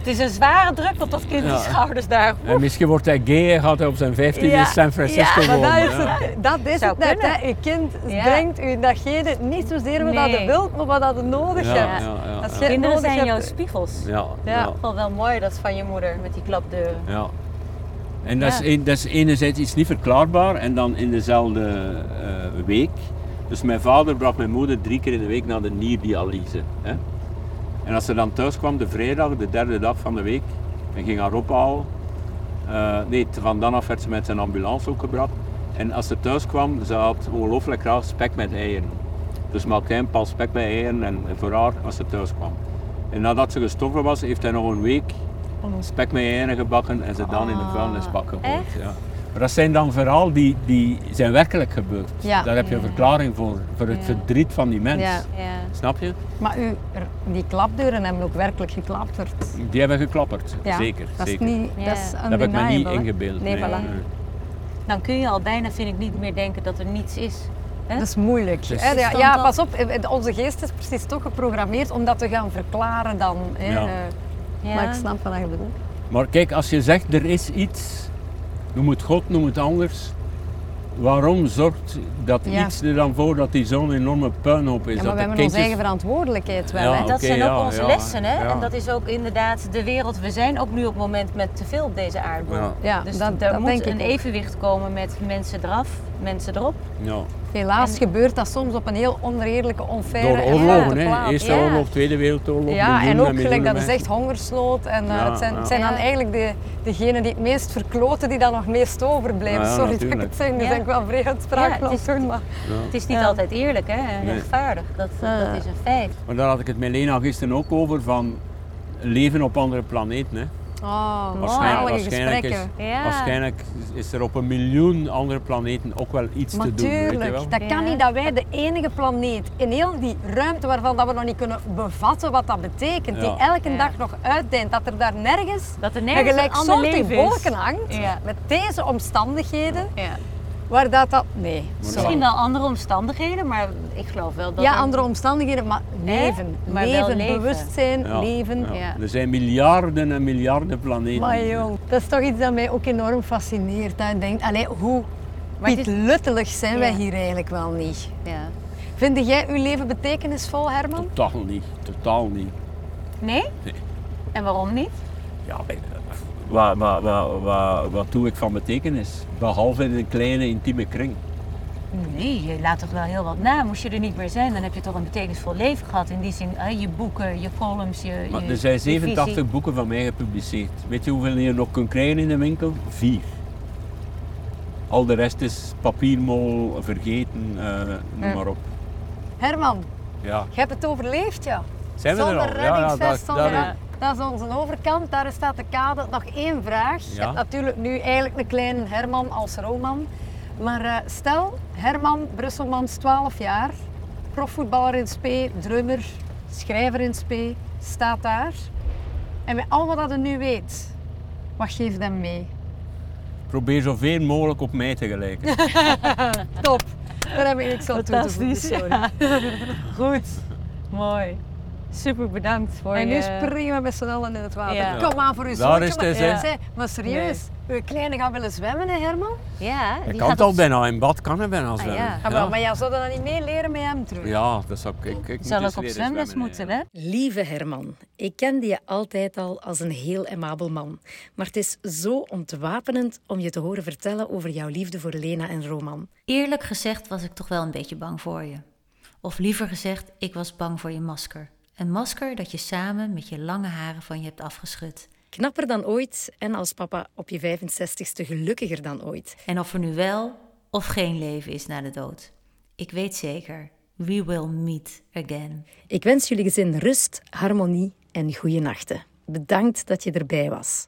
Het is een zware druk op dat kind die schouders daar. En misschien wordt hij gay en gaat hij op zijn 15 Ja. in San Francisco Ja, Maar wonen. dat is het, dat is Zou het net, hè. Je kind Ja. brengt u datgene, niet zozeer wat Nee. je wilt, maar wat je nodig Ja, hebt. ja, ja, Als ja. je- Kinderen nodig zijn hebt- jouw spiegels. Ja, Ja. ja, Wel wel mooi dat van je moeder met die klapdeuren. ja. En dat, Ja. is, een- dat is enerzijds iets niet verklaarbaar en dan in dezelfde eh, week. Dus mijn vader bracht mijn moeder drie keer in de week naar de nierdialyse. Hè? En als ze dan thuis kwam, de vrijdag, de derde dag van de week, en ging haar ophalen. eh, nee, van dan af werd ze met zijn ambulance ook gebracht. En als ze thuis kwam, ze had ongelooflijk graag spek met eieren. Dus een pal spek met eieren en voor haar als ze thuis kwam. En nadat ze gestorven was, heeft hij nog een week spek met eieren gebakken en ze dan in de vuilnisbak gegooid. Ja. Maar dat zijn dan verhalen die, die zijn werkelijk gebeurd. Ja. Daar heb je een verklaring voor, voor het Ja. verdriet van die mens. Ja. Ja. Snap je? Maar u, die klapdeuren hebben ook werkelijk geklapperd. Die hebben geklapperd, Ja, zeker. Dat is, niet, Ja. dat is dat heb ik me niet ingebeeld. Nee, voilà. Dan kun je al bijna, vind ik, niet meer denken dat er niets is. Hè? Dat is moeilijk. Dus- hè. Ja, pas op, eh, onze geest is precies toch geprogrammeerd om dat te gaan verklaren dan. Hè. Ja. Eh, Ja. Maar ik snap wat je bedoelt. Maar kijk, als je zegt er is iets, noem het God, noem het anders. Waarom zorgt dat Ja. iets er dan voor dat die zo'n enorme puinhoop is? Ja, dat maar we de hebben onze eigen verantwoordelijkheid wel. Ja, hè. Dat zijn ook onze ja, lessen, hè? ja. En dat is ook inderdaad de wereld. We zijn ook nu op het moment met te veel op deze aardbol. Ja. Ja, dus dat- er dat moet een evenwicht komen met mensen eraf, mensen erop. Ja. Helaas En- gebeurt dat soms op een heel oneerlijke, onfaire Door en oorlogen, hè. Eerste Ja. oorlog, Tweede Wereldoorlog. Ja, en ook gelijk dat is echt hongersnood. En eh, Ja, het zijn, het zijn dan eigenlijk de, degenen die het meest verkloten die dan nog meest overblijven. Ja, ja, Sorry dat ik natuurlijk. het zeg, nu Ja. ben ik wel vrij uitspraak Ja, het doen, maar... Ja. Het is niet Ja. altijd eerlijk hè? en rechtvaardig. Dat, Ja. dat is een feit. Maar daar had ik het met Lena gisteren ook over, van leven op andere planeten. Hè. Oh, Waarschijnlijk, is. Ja. waarschijnlijk is er op een miljoen andere planeten ook wel iets Maar te doen. Weet je tuurlijk, wel? dat kan Ja. niet dat wij de enige planeet in heel die ruimte waarvan dat we nog niet kunnen bevatten wat dat betekent, die elke Ja. dag nog uitdijnt, dat er daar nergens, Dat er een nergens een gelijksoortig leven is. wolken hangt, Ja. met deze omstandigheden, Ja. Waar dat dat... Nee. Misschien wel andere omstandigheden, maar ik geloof wel dat Ja, er- andere omstandigheden, maar leven. Maar leven, leven. bewustzijn, Ja, leven. ja. Ja. Er zijn miljarden en miljarden planeten. Maar jong, dat is toch iets dat mij ook enorm fascineert. Dat je denkt, allee, hoe is- luttelig zijn wij hier eigenlijk wel niet. Ja. Vind jij uw leven betekenisvol, Herman? Totaal niet, totaal niet. Nee? Nee. En waarom niet? Ja, wat, wat, wat, doe ik van betekenis? Behalve in een kleine intieme kring. Nee, je laat toch wel heel wat na. Moest je er niet meer zijn, dan heb je toch een betekenisvol leven gehad. In die zin, je boeken, je columns, je, Maar er zijn je visie. 87 boeken van mij gepubliceerd. Weet je hoeveel je nog kunt krijgen in de winkel? Vier. Al de rest is papiermol, vergeten, eh, noem maar op. Herman, Ja. je hebt het overleefd, ja. Zijn we er zonder al? Ja, ja, dat- zonder... Dat is onze overkant, daar staat de kade. Nog één vraag. Je Ja. hebt natuurlijk nu eigenlijk een kleine Herman als Roman. Maar eh, stel, Herman Brusselmans, 12 jaar, profvoetballer in spe, drummer, schrijver in spe, staat daar. En met al wat hij nu weet, wat geeft hem mee? Probeer zoveel mogelijk op mij te gelijken. [laughs] Top, daar heb ik niks aan toe te voegen. [laughs] Goed, mooi. Super bedankt voor En nu je... springen we met z'n allen in het water. Ja. Kom aan voor uw Daar is het maar- hè. Serieus, uw kleine gaat willen zwemmen, hè, Herman? Ja, die kan gaat het al bijna, in bad kan hij bijna zwemmen. ja. Ja, maar, maar jij zou dat niet meeleren met hem terug? Ja, dat zou ik. ik, Zal ook op leren zwemles moeten, hè? Lieve Herman, ik kende je altijd al als een heel amabel man. Maar het is zo ontwapenend om je te horen vertellen over jouw liefde voor Lena en Roman. Eerlijk gezegd was ik toch wel een beetje bang voor je. Of liever gezegd, ik was bang voor je masker. Een masker dat je samen met je lange haren van je hebt afgeschud. Knapper dan ooit en als papa op je 65ste gelukkiger dan ooit. En of er nu wel of geen leven is na de dood. Ik weet zeker, we will meet again. Ik wens jullie gezin rust, harmonie en goede nachten. Bedankt dat je erbij was.